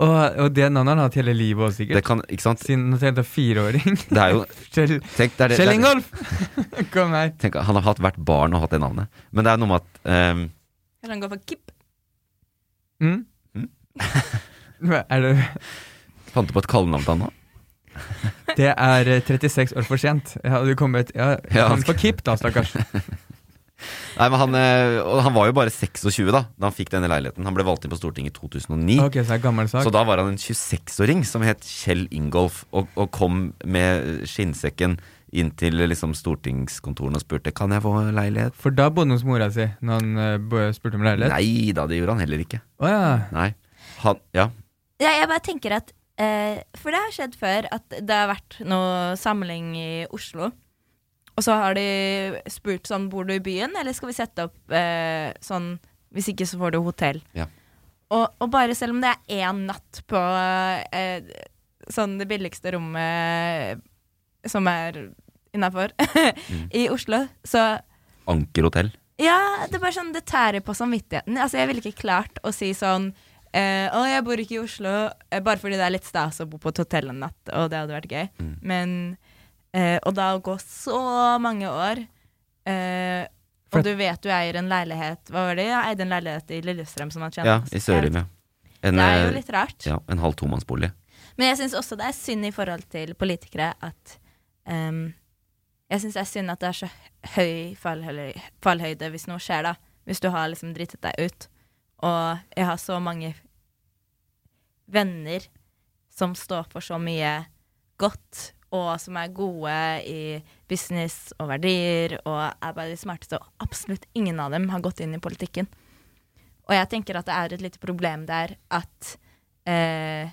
Og, og det navnet har han hatt hele livet òg, sikkert. Det kan, ikke sant? Siden han var fireåring. Det er jo Kjell, tenk, det er det- Kjell Ingolf! Kom her. Tenk, han har hatt hvert barn og hatt det navnet. Men det er noe med at um... Eller han går for Kipp? Mm? Mm? er det Fant du på et kallenavn til han nå? Det er eh, 36 år for sent. Jeg hadde kommet Ja, Ja, han på Kipp, da, stakkars. Nei, men han, eh, han var jo bare 26 da Da han fikk denne leiligheten. Han ble valgt inn på Stortinget i 2009. Okay, så er sak. Så da var han en 26-åring som het Kjell Ingolf, og, og kom med skinnsekken inn til liksom stortingskontorene og spurte Kan jeg få leilighet. For da bodde han hos mora si når han eh, spurte om leilighet? Nei da, det gjorde han heller ikke. Oh, ja. Nei. Han, ja. Ja, jeg bare tenker at eh, For det har skjedd før at det har vært noe samling i Oslo. Og så har de spurt sånn Bor du i byen, eller skal vi sette opp eh, sånn Hvis ikke, så får du hotell. Ja. Og, og bare selv om det er én natt på eh, sånn det billigste rommet som er innafor, i Oslo. Så Anker hotell. ja, det er bare sånn, det tærer på samvittigheten. Altså, jeg ville ikke klart å si sånn eh, Å, jeg bor ikke i Oslo, eh, bare fordi det er litt stas å bo på et hotell en natt, og det hadde vært gøy. Mm. Men eh, Og da å gå så mange år eh, Og du vet du eier en leilighet Hva var det? Jeg eide en leilighet i Lillestrøm som han tjent Ja, i Sørim, ja. En, Det er jo eh, litt rart. Ja, en halv tomannsbolig. Men jeg syns også det er synd i forhold til politikere at um, Jeg syns det er synd at det er så høy fallhøy, fallhøyde hvis noe skjer, da. Hvis du har liksom drittet deg ut. Og jeg har så mange venner som står for så mye godt, og som er gode i business og verdier, og er bare de smarteste, og absolutt ingen av dem har gått inn i politikken. Og jeg tenker at det er et lite problem der at eh,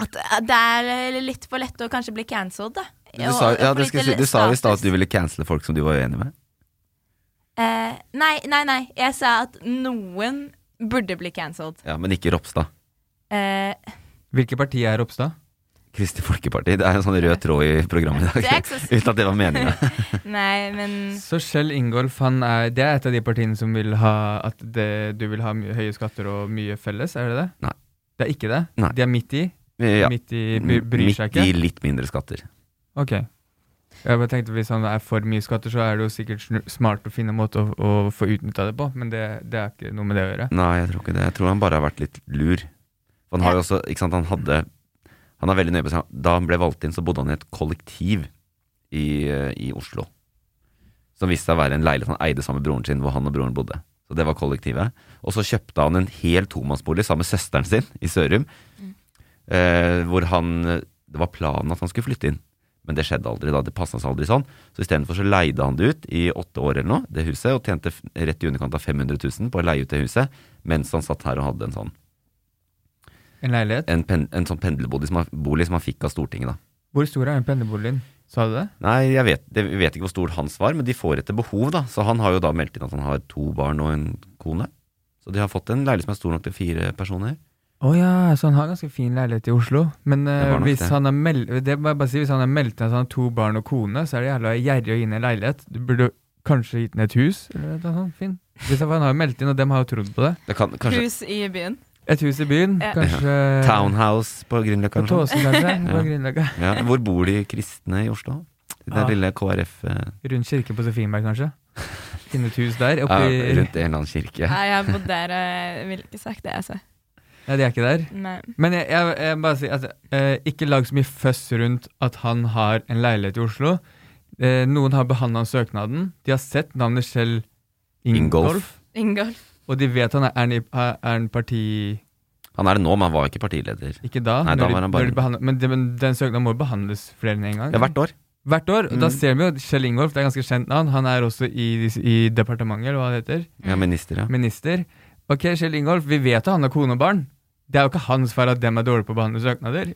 at det er litt for lett å kanskje bli cancelled, da. Du sa, ja, skal, si, du sa i stad at du ville cancele folk som du var uenig med. Eh, nei, nei, nei. Jeg sa at noen burde bli cancelled. Ja, Men ikke Ropstad. Eh, Hvilket parti er Ropstad? Kristelig Folkeparti. Det er en sånn rød tråd i programmet i dag. Uten at det var meninga. men Så Kjell Ingolf han er, det er et av de partiene som vil ha at det, du vil ha mye, høye skatter og mye felles, er det det? Nei. Det er ikke det? Nei. De er midt i? Ja. Midt i bry- bryr seg Midt i litt mindre skatter. Ok. Jeg bare tenkte Hvis han er for mye skatter, så er det jo sikkert smart å finne en måte å, å få utnytta det på, men det, det er ikke noe med det å gjøre. Nei, jeg tror ikke det. Jeg tror han bare har vært litt lur. For Han har jo også, ikke sant, han hadde Han er veldig nøye på seg. Da han ble valgt inn, så bodde han i et kollektiv i, eh, i Oslo. Som viste seg å være en leilighet han eide sammen med broren sin, hvor han og broren bodde. Så det var kollektivet. Og så kjøpte han en hel tomannsbolig sammen med søsteren sin i Sørum. Eh, hvor han Det var planen at han skulle flytte inn. Men det skjedde aldri, da. Det passa seg aldri sånn. Så istedenfor så leide han det ut i åtte år eller noe, det huset, og tjente rett i underkant av 500 000 på å leie ut det huset, mens han satt her og hadde en sånn En leilighet? En, pen, en sånn pendlerbolig som, som han fikk av Stortinget, da. Hvor stor er den pendlerboligen? Sa du det? Nei, jeg vet, jeg vet ikke hvor stor hans var, men de får etter behov, da. Så han har jo da meldt inn at han har to barn og en kone. Så de har fått en leilighet som er stor nok til fire personer. Å ja, så han har ganske fin leilighet i Oslo. Men nok hvis, han har meld, det bare si, hvis han har meldt inn at han har to barn og kone, så er det jævla gjerrig å gi inn en leilighet. Du burde kanskje gitt den et hus, eller noe sånt. Fint. Hvis han har meldt inn, og dem har jo trodd på det. Det kan, kanskje, hus i byen. Et hus i byen, Ja. kanskje Townhouse på Grünerløkka. På Tåsen, kanskje? På Grünerløkka. Ja. Hvor bor de kristne i Oslo? Det Den lille KrF eh, Rundt kirke på Sofienberg, kanskje? Finne et hus der? ja, Rundt en eller annen kirke. Nei, jeg har bodd der, og jeg ville ikke sagt det, altså. Ja, de er ikke der? Nei. Men jeg, jeg, jeg bare sier altså, eh, ikke lag så mye føss rundt at han har en leilighet i Oslo. Eh, noen har behandla søknaden. De har sett navnet Kjell Ingolf. Ingolf. Og de vet han er, er, han er en parti... Han er det nå, men han var ikke partileder. Ikke da? Nei, da de- var han bare de men, de, men den søknaden må jo behandles flere enn én gang? Ja, hvert år. Hvert år, og Da Mm. ser vi jo Kjell Ingolf, det er ganske kjent navn. Han er også i, i departementet, eller hva det heter. Ja, minister, ja. Minister. Ok, Kjell Ingolf, vi vet at han har kone og barn. Det er jo ikke hans feil at dem er dårlige på å behandle søknader.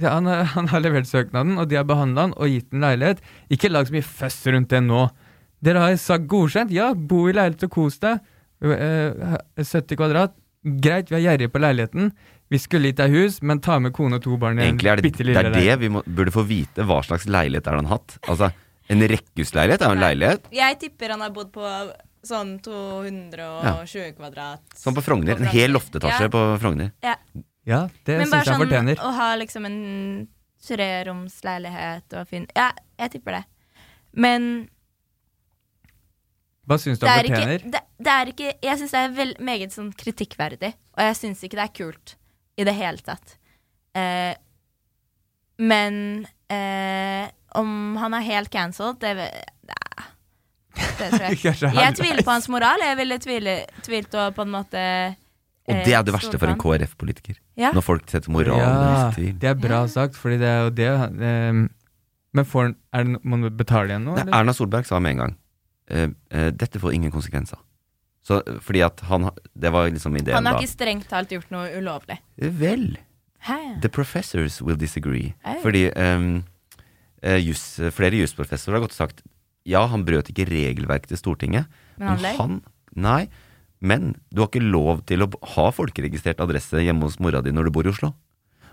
Ja, han, har- han har levert søknaden, og de har behandla han og gitt en leilighet. Ikke lag så mye føss rundt det nå. Dere har sagt godkjent, ja, bo i leilighet og kos deg. Eh, 70 kvadrat. Greit, vi er gjerrige på leiligheten. Vi skulle gitt deg hus, men ta med kone og to barn i en Egentlig er det det, er det vi må, burde få vite. Hva slags leilighet er det han hatt? Altså, En rekkehusleilighet er jo en leilighet. Jeg tipper han har bodd på sånn 220 kvadrat. Sånn på Frogner. En hel loftetasje Ja. på Frogner. Ja. Ja, det Men syns bare jeg han sånn å ha liksom en treromsleilighet og fin Ja, jeg tipper det. Men Hva syns du han fortjener? ikke, fortjener? det, det er ikke Jeg syns det er vel, meget sånn kritikkverdig, og jeg syns ikke det er kult i det hele tatt. Eh, men eh, om han er helt cancelled, det Nei. Det tror jeg. Jeg tviler på hans moral. Jeg ville tvile, tvilt og på en måte Og eh, det er det verste for en. KrF-politiker. Ja. Når folk setter moralen Ja, i tvil. det er bra sagt, fordi det er jo det eh, Men får er det, må man betale igjen nå? Erna Solberg sa med en gang eh, eh, dette får ingen konsekvenser. Så, eh, fordi at han Det var liksom ideen Han har ikke strengt talt gjort noe ulovlig. Vel. Hæ? The professors will disagree. Au. Fordi um, just, flere jusprofessorer har godt sagt ja, han brøt ikke regelverket til Stortinget. Men han løy. Nei, men du har ikke lov til å ha folkeregistrert adresse hjemme hos mora di når du bor i Oslo.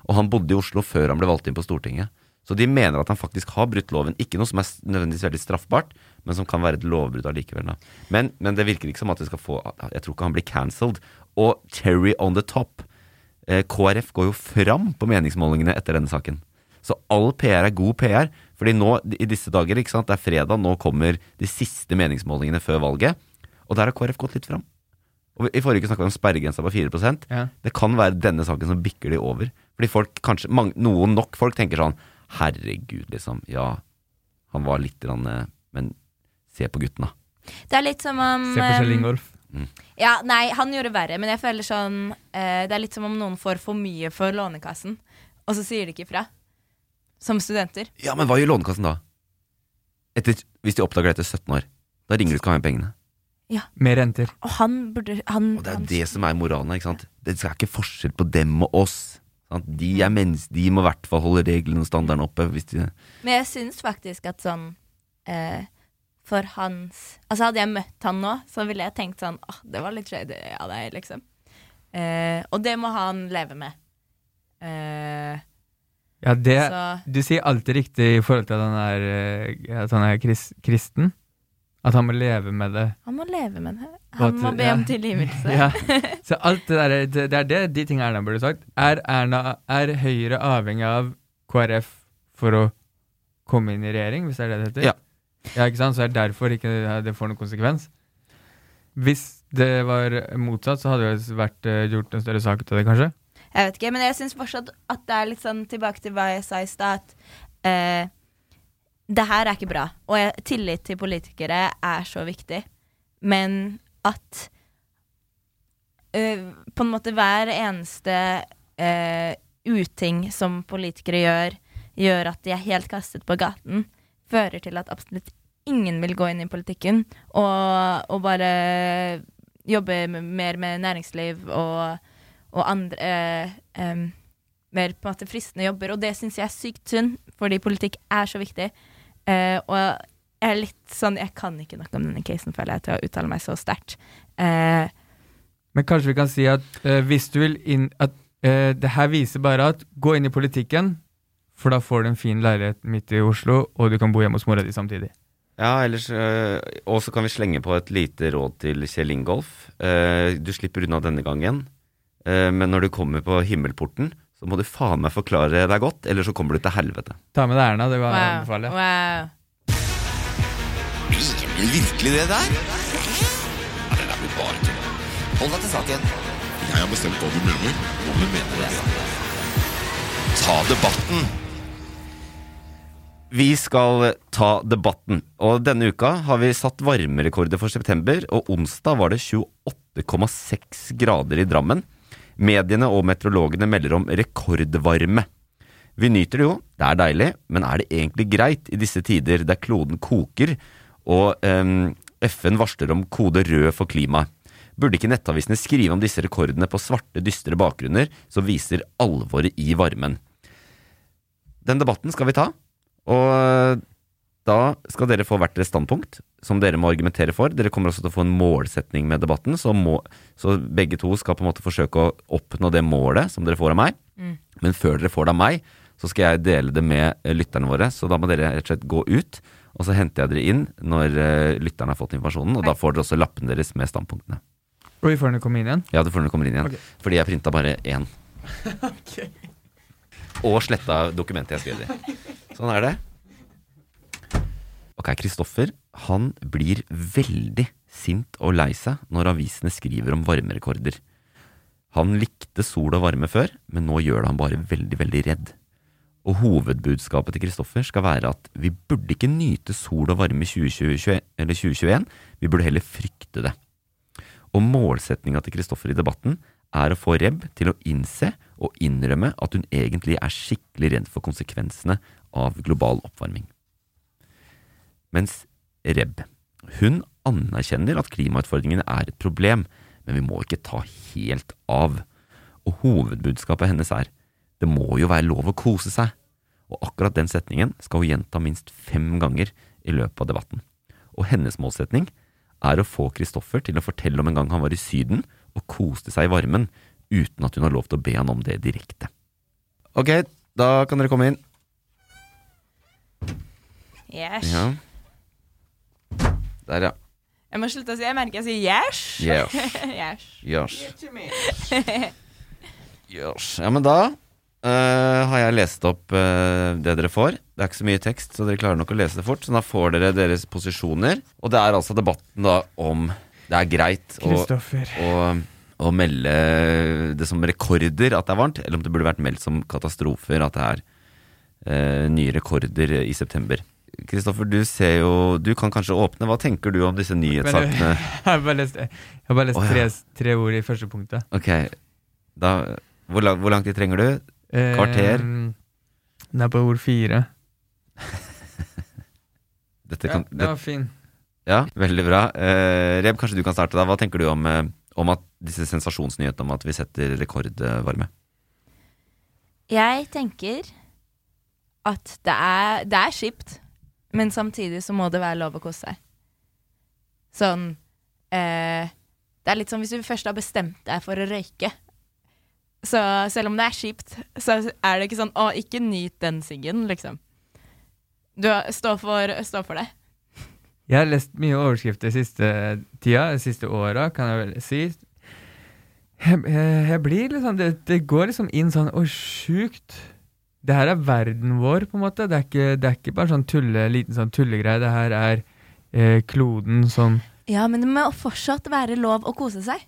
Og han bodde i Oslo før han ble valgt inn på Stortinget. Så de mener at han faktisk har brutt loven. Ikke noe som er nødvendigvis veldig straffbart, men som kan være et lovbrudd allikevel. Da. Men, men det virker ikke som at det skal få Jeg tror ikke han blir cancelled. Og cherry on the top. Eh, KrF går jo fram på meningsmålingene etter denne saken. Så all PR er god PR. Fordi nå, i disse dager, ikke sant, det er fredag, nå kommer de siste meningsmålingene før valget. Og der har KrF gått litt fram. Og I forrige uke snakka vi om sperregrensa på 4 Ja. Det kan være denne saken som bikker de over. Fordi folk, kanskje, mange, noen nok folk tenker sånn Herregud, liksom. Ja, han var litt grann, eh, Men se på gutten, da. Det er litt som om Se på Kjell Ingolf. Ingolf. Ja, nei, han gjorde verre, men jeg føler sånn eh, Det er litt som om noen får for mye for Lånekassen, og så sier de ikke ifra. Som studenter. Ja, men hva gjør Lånekassen da? Etter, hvis de oppdager det etter 17 år. Da ringer du skal ha inn pengene. Ja. Med renter. Og han burde han, Og det er det som er moralen. her, ikke sant? Det er ikke forskjell på dem og oss. Sant? De er mens, de må i hvert fall holde reglene og standarden oppe. Hvis de, Men jeg syns faktisk at sånn eh, For hans Altså Hadde jeg møtt han nå, så ville jeg tenkt sånn Åh, det var litt shady av deg, liksom. Eh, og det må han leve med. Eh, Ja, det, Så- Du sier alltid riktig i forhold til at han er, eh, at han er kris, kristen. At han må leve med det. han må leve med det. Han at- må be ja. om tilgivelse. Ja. Så alt det der, det, det er det de tingene Erna burde sagt. Er, Erna, er Høyre avhengig av KrF for å komme inn i regjering, hvis det er det det heter? Ja. Ja ikke sant? Så er det derfor ikke det får noen konsekvens. Hvis det var motsatt, så hadde det vært eh, gjort en større sak ut av det, kanskje. Jeg vet ikke, men jeg syns fortsatt at det er litt sånn tilbake til hva jeg sa i stad, at eh, det her er ikke bra. Og jeg, tillit til politikere er så viktig. Men at eh, på en måte hver eneste uting som politikere gjør, gjør at de er helt kastet på gaten, fører til at absolutt ingen vil gå inn i politikken og, og bare jobbe mer med næringsliv og og andre eh, em, mer på en måte fristende jobber. Og det syns jeg er sykt synd, fordi politikk er så viktig. Eh, og jeg er litt sånn Jeg kan ikke noe om denne casen, føler jeg, til å uttale meg så sterkt. Eh, Men kanskje vi kan si at eh, hvis du vil inn at eh, Det her viser bare at gå inn i politikken, for da får du en fin leilighet midt i Oslo, og du kan bo hjemme hos mora di samtidig. Ja, ellers øh, Og så kan vi slenge på et lite råd til Kjell Ingolf. Uh, du slipper unna denne gangen, uh, men når du kommer på himmelporten, så må du faen meg forklare deg godt, eller så kommer du til helvete. Ta med deg Erna, det var wow. anbefaler jeg. wow. Du virkelig det der? Nei, det er blir bare tull. Hold deg til saken. Jeg har bestemt hva du mener. Hva du mener det. Ta debatten. Vi skal ta debatten, og denne uka har vi satt varmerekorder for september, og onsdag var det 28,6 grader i Drammen. Mediene og meteorologene melder om rekordvarme. Vi nyter det jo, det er deilig, men er det egentlig greit i disse tider der kloden koker og um, FN varsler om kode rød for klimaet? Burde ikke nettavisene skrive om disse rekordene på svarte, dystre bakgrunner som viser alvoret i varmen? Den debatten skal vi ta, og da skal dere få hvert deres standpunkt, som dere må argumentere for. Dere kommer også til å få en målsetning med debatten, så, må, så begge to skal på en måte forsøke å oppnå det målet som dere får av meg. Mm. Men før dere får det av meg, så skal jeg dele det med eh, lytterne våre. Så da må dere rett og slett gå ut, og så henter jeg dere inn når eh, lytterne har fått informasjonen. Og da får dere også lappen deres med standpunktene. Og vi får henne komme inn igjen. Ja, det får den kommer inn igjen. Okay. Fordi jeg printa bare én. Og sletta dokumentet jeg skrev i. Sånn er det. Ok, Kristoffer han blir veldig sint og lei seg når avisene skriver om varmerekorder. Han likte sol og varme før, men nå gjør det han bare veldig, veldig redd. Og hovedbudskapet til Kristoffer skal være at vi burde ikke nyte sol og varme i 2020, 2021, vi burde heller frykte det. Og målsettinga til Kristoffer i debatten er å få Rebb til å innse og innrømme at hun egentlig er skikkelig redd for konsekvensene av global oppvarming. Mens Rebb, hun anerkjenner at klimautfordringene er et problem, men vi må ikke ta helt av. Og hovedbudskapet hennes er det må jo være lov å kose seg. Og akkurat den setningen skal hun gjenta minst fem ganger i løpet av debatten. Og hennes målsetning er å få Kristoffer til å fortelle om en gang han var i Syden og koste seg i varmen, uten at hun har lov til å be han om det direkte. Ok, da kan dere komme inn. Yes. Ja. Der, ja. Jeg må slutte å si Jeg merker jeg sier yes. Yes. yes. Yes. Yes. Ja, men da uh, har jeg lest opp uh, det dere får. Det er ikke så mye tekst, så dere klarer nok å lese det fort. Så da får dere deres posisjoner. Og det er altså debatten da om det er greit å, å, å melde det som rekorder at det er varmt, eller om det burde vært meldt som katastrofer at det er eh, nye rekorder i september. Kristoffer, du ser jo Du kan kanskje åpne. Hva tenker du om disse nyhetssakene? jeg har bare lest, har bare lest oh, ja. tre, tre ord i første punktet. Ok, da Hvor lang, hvor lang tid trenger du? Kvarter? Eh, det er på ord fire. Dette Ja, det var fin. Ja, veldig bra. Eh, Reb, kanskje du kan starte da. Hva tenker du om, eh, om at disse sensasjonsnyhetene om at vi setter rekordvarme? Jeg tenker at det er, det er kjipt, men samtidig så må det være lov å kose seg. Sånn eh, Det er litt som hvis du først har bestemt deg for å røyke. Så selv om det er kjipt, så er det ikke sånn 'Å, ikke nyt den siggen', liksom. Du står stå for, stå for det. Jeg har lest mye overskrifter siste tida, de siste åra, kan jeg vel si. Jeg, jeg, jeg blir liksom det, det går liksom inn sånn Å, sjukt. Det her er verden vår, på en måte. Det er ikke, det er ikke bare sånn tulle, liten sånn tullegreie. Det her er eh, kloden som Ja, men det må fortsatt være lov å kose seg.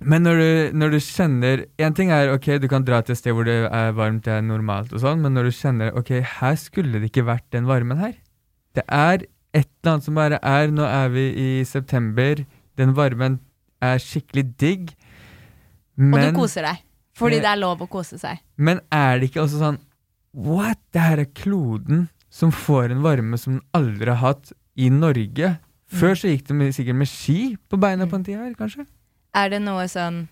Men når du, når du kjenner En ting er ok, du kan dra til et sted hvor det er varmt, det er normalt og sånn, men når du kjenner ok, her skulle det ikke vært den varmen her. Det er et eller annet som bare er Nå er vi i september, den varmen er skikkelig digg. og du koser deg. Fordi Eh, det er lov å kose seg. Men er det ikke også sånn What? Det her er kloden som får en varme som den aldri har hatt i Norge. Før så gikk det sikkert med ski på beina på en tid her, kanskje. Er det noe sånn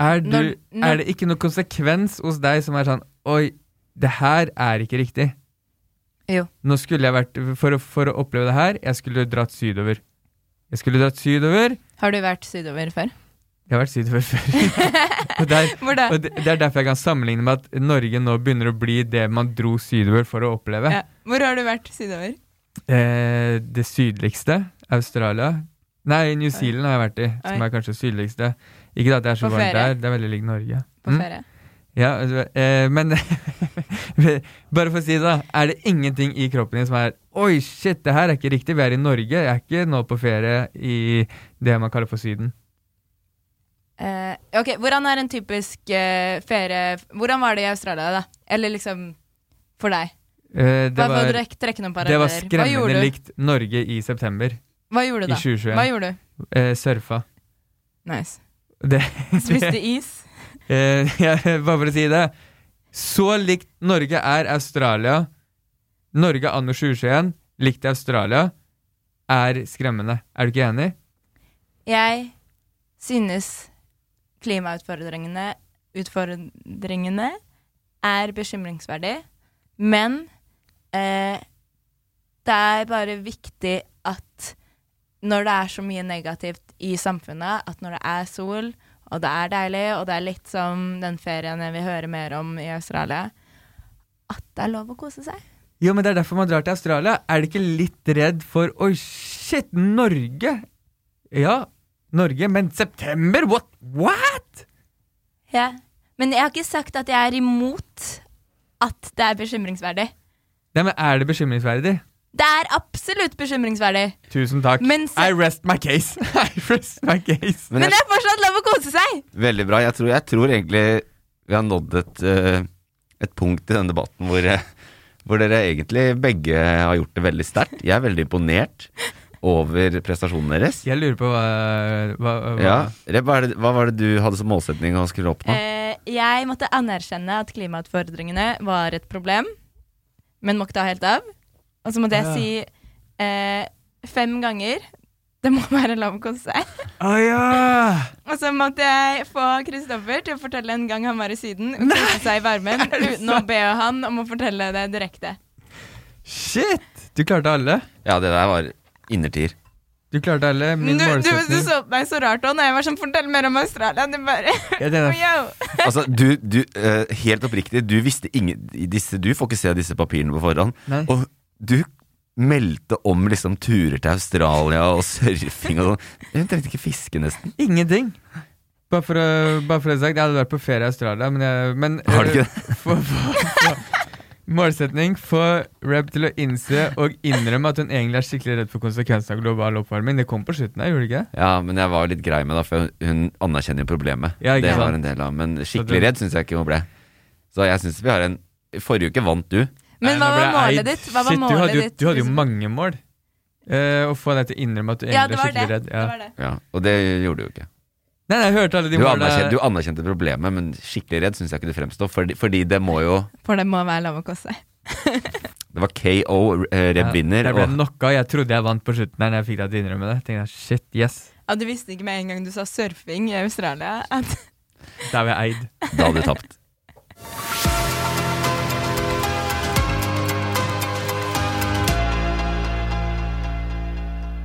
Er, du, Når- når- er det ikke noe konsekvens hos deg som er sånn Oi, det her er ikke riktig. Jo. Nå skulle jeg vært For å, for å oppleve det her, jeg skulle dratt sydover. Jeg skulle dratt sydover. Har du vært sydover før? Jeg har vært sydover før. og, der, og det, det er derfor jeg kan sammenligne med at Norge nå begynner å bli det man dro sydover for å oppleve. Ja. Hvor har du vært sydover? Eh, det sydligste, Australia. Nei, New Zealand har jeg vært i, som Oi. er kanskje sydligste. Ikke at det er så varmt der, det er veldig likt Norge. På Mm. ferie? Ja, altså, eh, men Bare for å si det, da. Er det ingenting i kroppen din som er Oi, shit, det her er ikke riktig. Vi er i Norge. Jeg er ikke nå på ferie i det man kaller for Syden. Eh, ok, Hvordan er en typisk uh, ferie Hvordan var det i Australia, da? Eller liksom for deg? Uh, det var, noen det var skremmende likt Norge i september. Hva gjorde du da? I 2021. Hva gjorde du? Surfa. Nice. Det, Spiste is? Ja, bare for å si det. Så likt Norge er Australia, Norge anno 2021, likt Australia, er skremmende. Er du ikke enig? Jeg synes klimautfordringene utfordringene er bekymringsverdig, men eh, det er bare viktig at når det er så mye negativt i samfunnet, at når det er sol, og det er deilig, og det er litt som den ferien jeg vil høre mer om i Australia, at det er lov å kose seg. Jo, men det er derfor man drar til Australia. Er det ikke litt redd for Oi, shit, Norge! Ja, Norge, men september? What? What? Ja. Men jeg har ikke sagt at jeg er imot at det er bekymringsverdig. Ja, men er det bekymringsverdig? Det er absolutt bekymringsverdig. Tusen takk. Men I rest my case. I rest my case. Men det er fortsatt lov å kose seg! Veldig bra. Jeg tror, jeg tror egentlig vi har nådd et, eh, et punkt i denne debatten hvor, eh, hvor dere egentlig begge har gjort det veldig sterkt. Jeg er veldig imponert over prestasjonen deres. Jeg lurer på hva, hva, hva Ja. Reb, hva, er det, hva var det du hadde som målsetning å skulle oppnå? Eh, jeg måtte anerkjenne at klimautfordringene var et problem, men må ikke ta helt av. Og så måtte jeg Ja. si eh, fem ganger det må være lav konsert. Oh. Ja! Og så måtte jeg få Kristoffer til å fortelle en gang han var i Syden og kose seg i varmen, uten å be han om å fortelle det direkte. Shit! Du klarte alle. Ja, det der var innertier. Du klarte alle. Du, Min du, du målsetning så på meg så rart òg når jeg var sånn Fortell mer om Australia. Du bare Ja, det er- Yo. Altså, du, du eh, Helt oppriktig, du visste ingen disse, Du får ikke se disse papirene på forhånd. Nei. Og du meldte om liksom turer til Australia og surfing og sånn. Hun trengte ikke fiske, nesten. Ingenting. Bare for å, bare for å ha sagt, jeg hadde vært på ferie i Australia, men, jeg, men Har du ikke det? for, for, for, Målsetning få Reb til å innse og innrømme at hun egentlig er skikkelig redd for konsekvensene av global oppvarming. Det kom på slutten her, gjorde det ikke? Ja, men jeg var litt grei med det, for hun anerkjenner jo problemet. Ja, det var en del av Men skikkelig redd syns jeg ikke hun ble. Så jeg syns vi har en Forrige uke vant du. Men Nei, hva var målet eid. ditt? Hva var Shit, du hadde jo. Du hadde jo mange mål. Eh, å få deg til å innrømme at du egentlig ja, er skikkelig det. redd. Det var det. Ja, og det gjorde du jo ikke. Nei, jeg hørte alle de Du anerkjente, du anerkjente problemet, men skikkelig redd syns jeg ikke du fremstår. Fordi, fordi det må jo For det må være lov å koste. Det var KO, eh, Reb Ja, vinner. Jeg ble og- knocka. Jeg trodde jeg vant på slutten her når jeg fikk deg til å innrømme det. Tenkte jeg, shit, yes. Ja, du visste ikke med en gang du sa surfing i Australia at Da var jeg eid. Da hadde du tapt.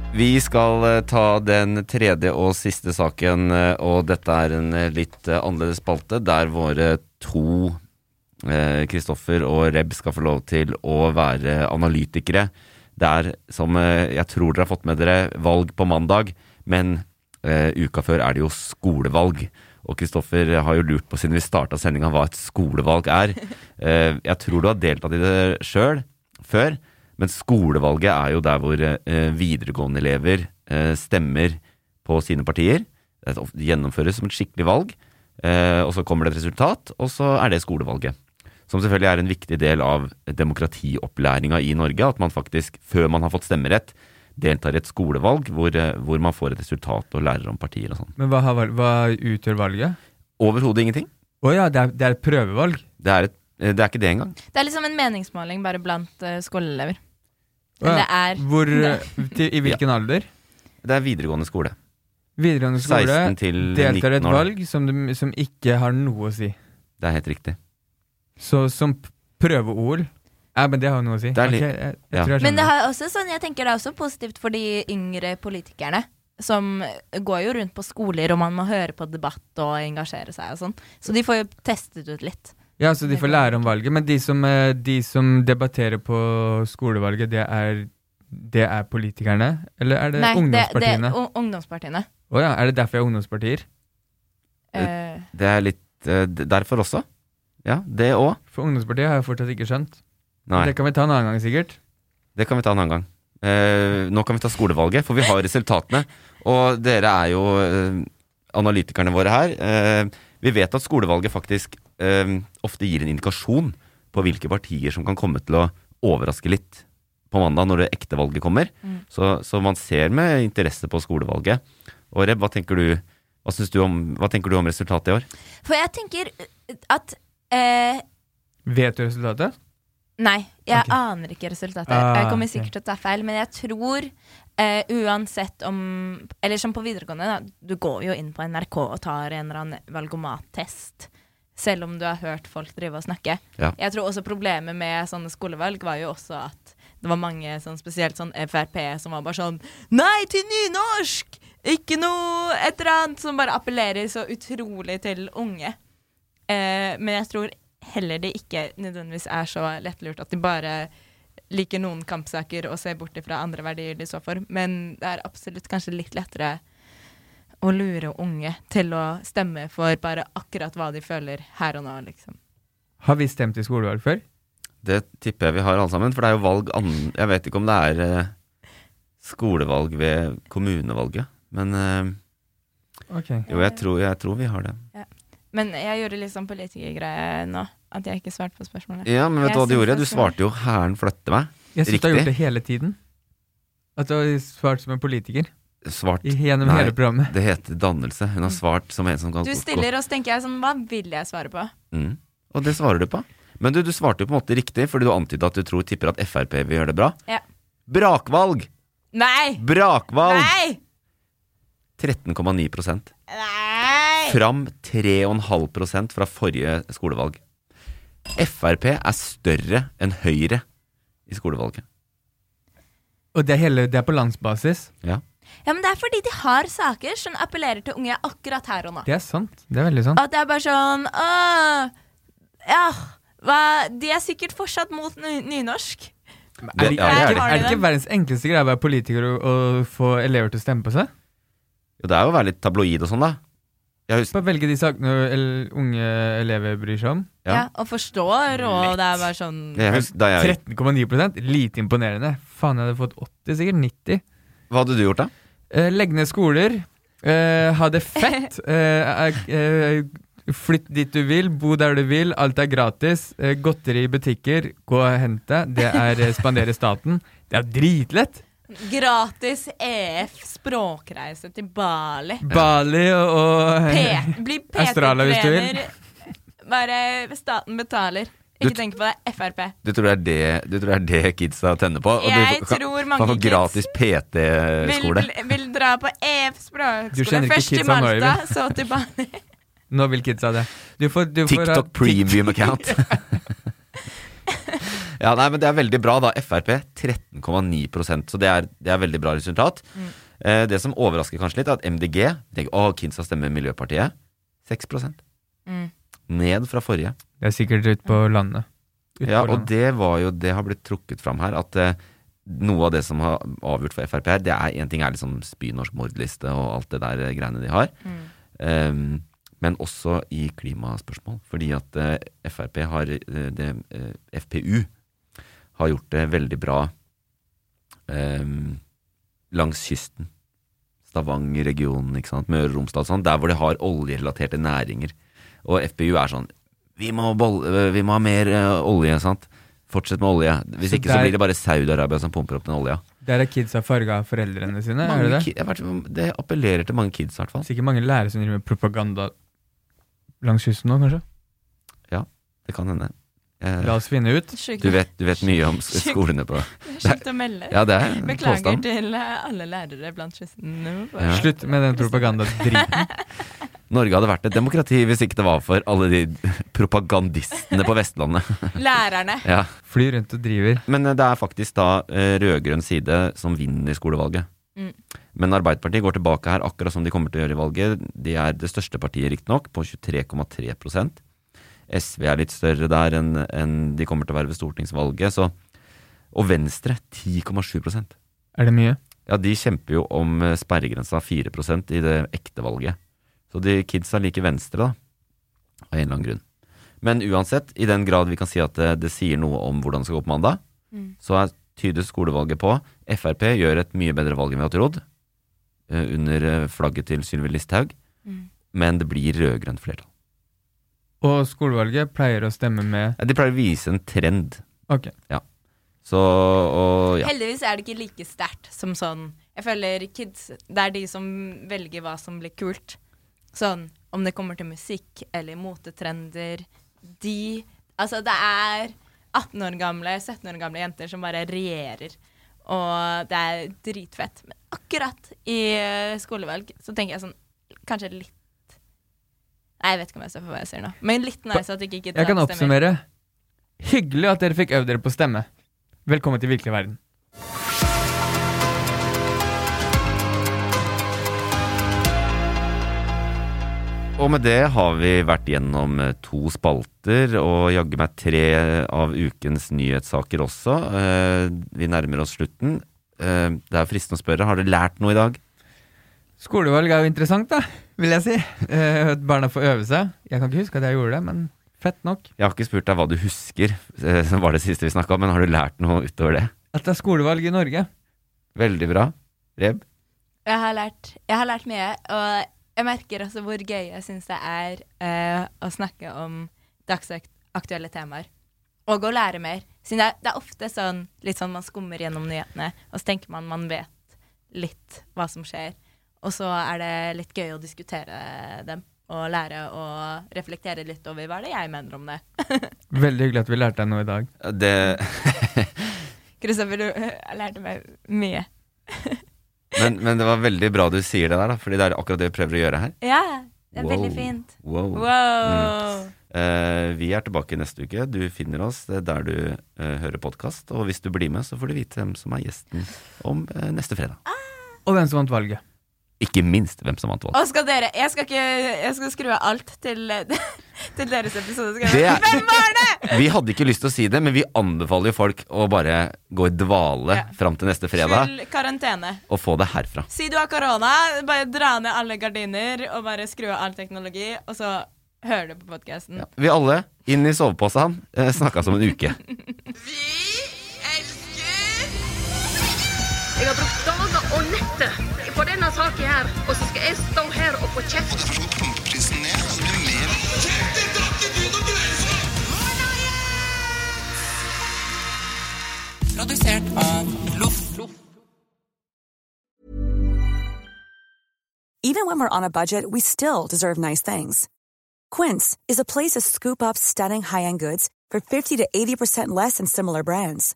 Vi skal eh, ta den tredje og siste saken, eh, og dette er en eh, litt annerledes spalte, der våre to Kristoffer og Reb skal få lov til å være analytikere. Det er, som jeg tror dere har fått med dere, valg på mandag, men uka før er det jo skolevalg. Og Kristoffer har jo lurt på, siden vi starta sendinga, hva et skolevalg er. Jeg tror du har deltatt i det sjøl før, men skolevalget er jo der hvor eh, videregående elever eh, stemmer på sine partier. Det gjennomføres som et skikkelig valg, eh, og så kommer det et resultat, og så er det skolevalget. Som selvfølgelig er en viktig del av demokratiopplæringa i Norge, at man faktisk, før man har fått stemmerett, deltar i et skolevalg hvor, hvor man får et resultat og lærer om partier og sånn. Men hva, har valg, hva utgjør valget? Overhodet ingenting. Å ja, det er, det er et prøvevalg. Det er, et, det er ikke det engang. Det er liksom en meningsmåling bare blant uh, skoleelever. Men det er Hvor, til, I hvilken alder? Det er videregående skole. Videregående skole 16 til deltar i et 19 år. valg som, du, som ikke har noe å si. Det er helt riktig. Så som p- prøve-OL Ja, men det har noe å si. Det er Ok, jeg, jeg, ja. tror jeg Men det skjønner. har også sånn, jeg tenker det er også positivt for de yngre politikerne. Som går jo rundt på skoler, og man må høre på debatt og engasjere seg og sånn. Så de får jo testet ut litt. Ja, så de får lære om valget. Men de som, eh, de som debatterer på skolevalget, det er, det er politikerne? Eller er det Nei, det, det er ungdomspartiene. Å ja, er det derfor jeg har ungdomspartier? Uh, Det er litt uh, derfor også. Ja, det òg. For ungdomspartiet har jeg fortsatt ikke skjønt. Nei. Det kan vi ta en annen gang, sikkert. Det kan vi ta en annen gang. Uh, nå kan vi ta skolevalget, for vi har resultatene. Og dere er jo analytikerne våre her. Eh, vi vet at skolevalget faktisk eh, ofte gir en indikasjon på hvilke partier som kan komme til å overraske litt på mandag når det ekte valget kommer. Mm. Så, så man ser med interesse på skolevalget. Og Reb, hva tenker du, hva du om, hva tenker du om resultatet i år? for jeg tenker at eh, Vet du resultatet? Nei, jeg okay. aner ikke resultatet. Ah, jeg kommer sikkert til å ta feil, men jeg tror eh, uansett om Eller som på videregående, da. Du går jo inn på NRK og tar en eller annen valgomattest. Selv om du har hørt folk drive og snakke. Ja. Jeg tror også problemet med sånne skolevalg var jo også at det var mange, sånn, spesielt sånn Frp, som var bare sånn Nei til nynorsk! Ikke noe et eller annet som bare appellerer så utrolig til unge. Eh, men jeg tror heller det ikke nødvendigvis er så lettlurt at de bare liker noen kampsaker og ser bort fra andre verdier de står for. Men det er absolutt kanskje litt lettere å lure unge til å stemme for bare akkurat hva de føler her og nå, liksom. Har vi stemt i skolevalg før? Det tipper jeg vi har alle sammen, for det er jo valg annen Jeg vet ikke om det er eh, skolevalg ved kommunevalget, men eh, Ok. Jo, jeg tror, jeg tror vi har det. Men jeg gjorde litt sånn politikergreie nå, at jeg ikke svarte på spørsmålet. Ja, men vet du hva du gjorde? Du svarte jo 'hæren flytter meg'. Jeg syns du har gjort det hele tiden. At du har svart som en politiker. Svart Gjennom Nei, hele programmet. Det heter dannelse. Hun har svart som en som kan Du stiller, og så tenker jeg sånn, hva vil jeg svare på? Mm. Og det svarer du på. Men du, du svarte jo på en måte riktig, fordi du antyda at du tror tipper at Frp vil gjøre det bra. Ja. Brakvalg! Nei! Brakvalg! Nei! 13,9% Nei! Fram 3,5 fra forrige skolevalg. Frp er større enn Høyre i skolevalget. Og det er, hele, det er på landsbasis. Ja. Ja, men det er fordi de har saker som appellerer til unge akkurat her og nå. Det er sant. Det er veldig sant. At det er bare sånn Åh, Ja, hva, de er sikkert fortsatt mot ny nynorsk. Er det, ja, det er er, det. det, er det ikke verdens enkleste greie å være politiker og, og få elever til å stemme på seg? Jo, det er jo å være litt tabloid og sånn, da. Jeg husker, velge de sakene unge elever bryr seg om. Ja. og forstår, og det er bare sånn jeg husker, da jeg, 13,9% Lite imponerende. Faen, jeg hadde fått 80, sikkert 90. hva hadde du gjort, da? Eh, legg ned skoler. Eh, ha det fett. Eh, eh, flytt dit du vil, bo der du vil. Alt er gratis. Eh, godteri i butikker, gå og hent det. Det er eh, spandere staten. Det er dritlett. Gratis EF språkreise til Bali. Bali og, og bli Australia, hvis du vil. Bare staten betaler. Ikke tenk på det. Frp. Du tror det er det, du tror det, er det kidsa tenner på? Og Jeg du kan- tror kan mange få kids gratis PT-skole. vil, vil dra på EF språkskole. Først til Malta, så til Bali. Nå vil kidsa det. Du får, du får TikTok premium account. ja, nei, men det er veldig bra, da. Frp 13,9% så det er, det er veldig bra resultat. Mm. Eh, det som overrasker kanskje litt, er at MDG tenker, å, Kinsa stemmer Miljøpartiet. 6 Mm. Ned fra forrige. Det er sikkert ute på landet. Ut Ja, på og landet. det var jo Det har blitt trukket fram her, at eh, noe av det som har avgjort for Frp her, det er en ting er liksom spynorsk mordliste og alt det der eh, greiene de har. Mm. Um, men også i klimaspørsmål. Fordi at eh, Frp har eh, det, eh, FPU har gjort det veldig bra em, langs kysten. Stavanger-regionen, ikke sant, Møre og Romsdal, sånn, der hvor de har oljerelaterte næringer. Og FPU er sånn Vi må, eh, vi må ha mer uh, olje, sant. Fortsett med olje. Hvis Så ikke så der- blir det bare Saudi-Arabia som pumper opp den olja. Der er kidsa farga av foreldrene sine, Mange det det? vet det appellerer til mange kids, i hvert fall. Sikkert mange lærere som driver med propaganda langs kysten nå, kanskje? Ja, det kan hende. Eh, La oss finne ut. Du vet, du vet mye om skolene på Sjukt å melde. Ja, det er en Beklager påstand. til alle lærere blant kysten. Ja. Slutt med den propagandadriten. Norge hadde vært et demokrati hvis ikke det var for alle de propagandistene på Vestlandet. Lærerne. ja. Fly rundt og driver. Men eh, det er faktisk da eh, rød-grønn side som vinner skolevalget. Mm. Men Arbeiderpartiet går tilbake her, akkurat som de kommer til å gjøre i valget. De er det største partiet, riktignok, på 23,3 SV er litt større der enn en de kommer til å være ved stortingsvalget. Så, og Venstre 10,7% Er det mye? Ja, de kjemper jo om eh, sperregrensa 4% i det ekte valget. Så de kidsa liker Venstre, da. Av en eller annen grunn. Men uansett, i den grad vi kan si at det, det sier noe om hvordan det skal gå på mandag, Mm. så er tyder skolevalget på Frp gjør et mye bedre valg enn vi har trodd, eh, under eh, flagget til Sylvi Listhaug, Mm. men det blir rød-grønt flertall. Og skolevalget pleier å stemme med Ja, De pleier å vise en trend. Ok. Ja. Så, og ja. Heldigvis er det ikke like sterkt som sånn Jeg føler kids Det er de som velger hva som blir kult. Sånn om det kommer til musikk eller motetrender. De Altså, det er 18 år gamle, 17 år gamle jenter som bare regjerer. Og det er dritfett. Men akkurat i eh, skolevalg så tenker jeg sånn Kanskje litt Nei, jeg vet ikke om jeg står for hva jeg sier nå. Men litt nice at ikke Jeg kan oppsummere. Hyggelig at dere fikk øvd dere på stemme. Velkommen til virkelig verden. Og med det har vi vært gjennom eh, to spalter, og jaggu meg tre av ukens nyhetssaker også. Eh, Vi nærmer oss slutten. Eh, Det er fristende å spørre, har dere lært noe i dag? Skolevalg er jo interessant, da, vil jeg si. Eh, at barna får øve seg. Jeg kan ikke huske at jeg gjorde det, men fett nok. Jeg har ikke spurt deg hva du husker, eh, som var det siste vi snakka om, men har du lært noe utover det? At det er skolevalg i Norge. Veldig bra. Reb? Jeg har lært, jeg har lært mye, og jeg merker også hvor gøy jeg syns det er uh, å snakke om dagsaktuelle temaer. Og å lære mer. Siden det, er- det er ofte sånn litt sånn man skummer gjennom nyhetene, og så tenker man man vet litt hva som skjer. Og så er det litt gøy å diskutere dem, og lære å reflektere litt over hva det er jeg mener om det. Veldig hyggelig at vi lærte deg noe i dag. Det Kristoffer, du lærte meg mye. men, men det var veldig bra du sier det der, da, fordi det er akkurat det vi prøver å gjøre her. Ja, det er Wow. veldig fint. Wow. Wow. Mm. Uh, vi er tilbake neste uke. Du finner oss der du uh, hører podkast. Og hvis du blir med, så får du vite hvem som er gjesten om uh, neste fredag. Og hvem som vant valget. Ikke minst hvem som vant valget. Skal dere Jeg skal ikke Jeg skal skru av alt til, til deres episode. Det Hvem var det?! Vi hadde ikke lyst til å si det, men vi anbefaler jo folk å bare gå i dvale fram til neste fredag Full karantene. og få det herfra. Si du har korona, bare dra ned alle gardiner og bare skru av all teknologi, og så hører du på podkasten. Vi alle inn i soveposen. Eh, Snakkes om en uke. Jeg har brukt dager og netter på denne saken her, og så skal jeg stå her og få kjeft. Produsert av Loff. Even when we're on a budget, we still deserve nice things. Quince is a place to scoop up stunning high-end goods for 50 to 80% less than similar brands.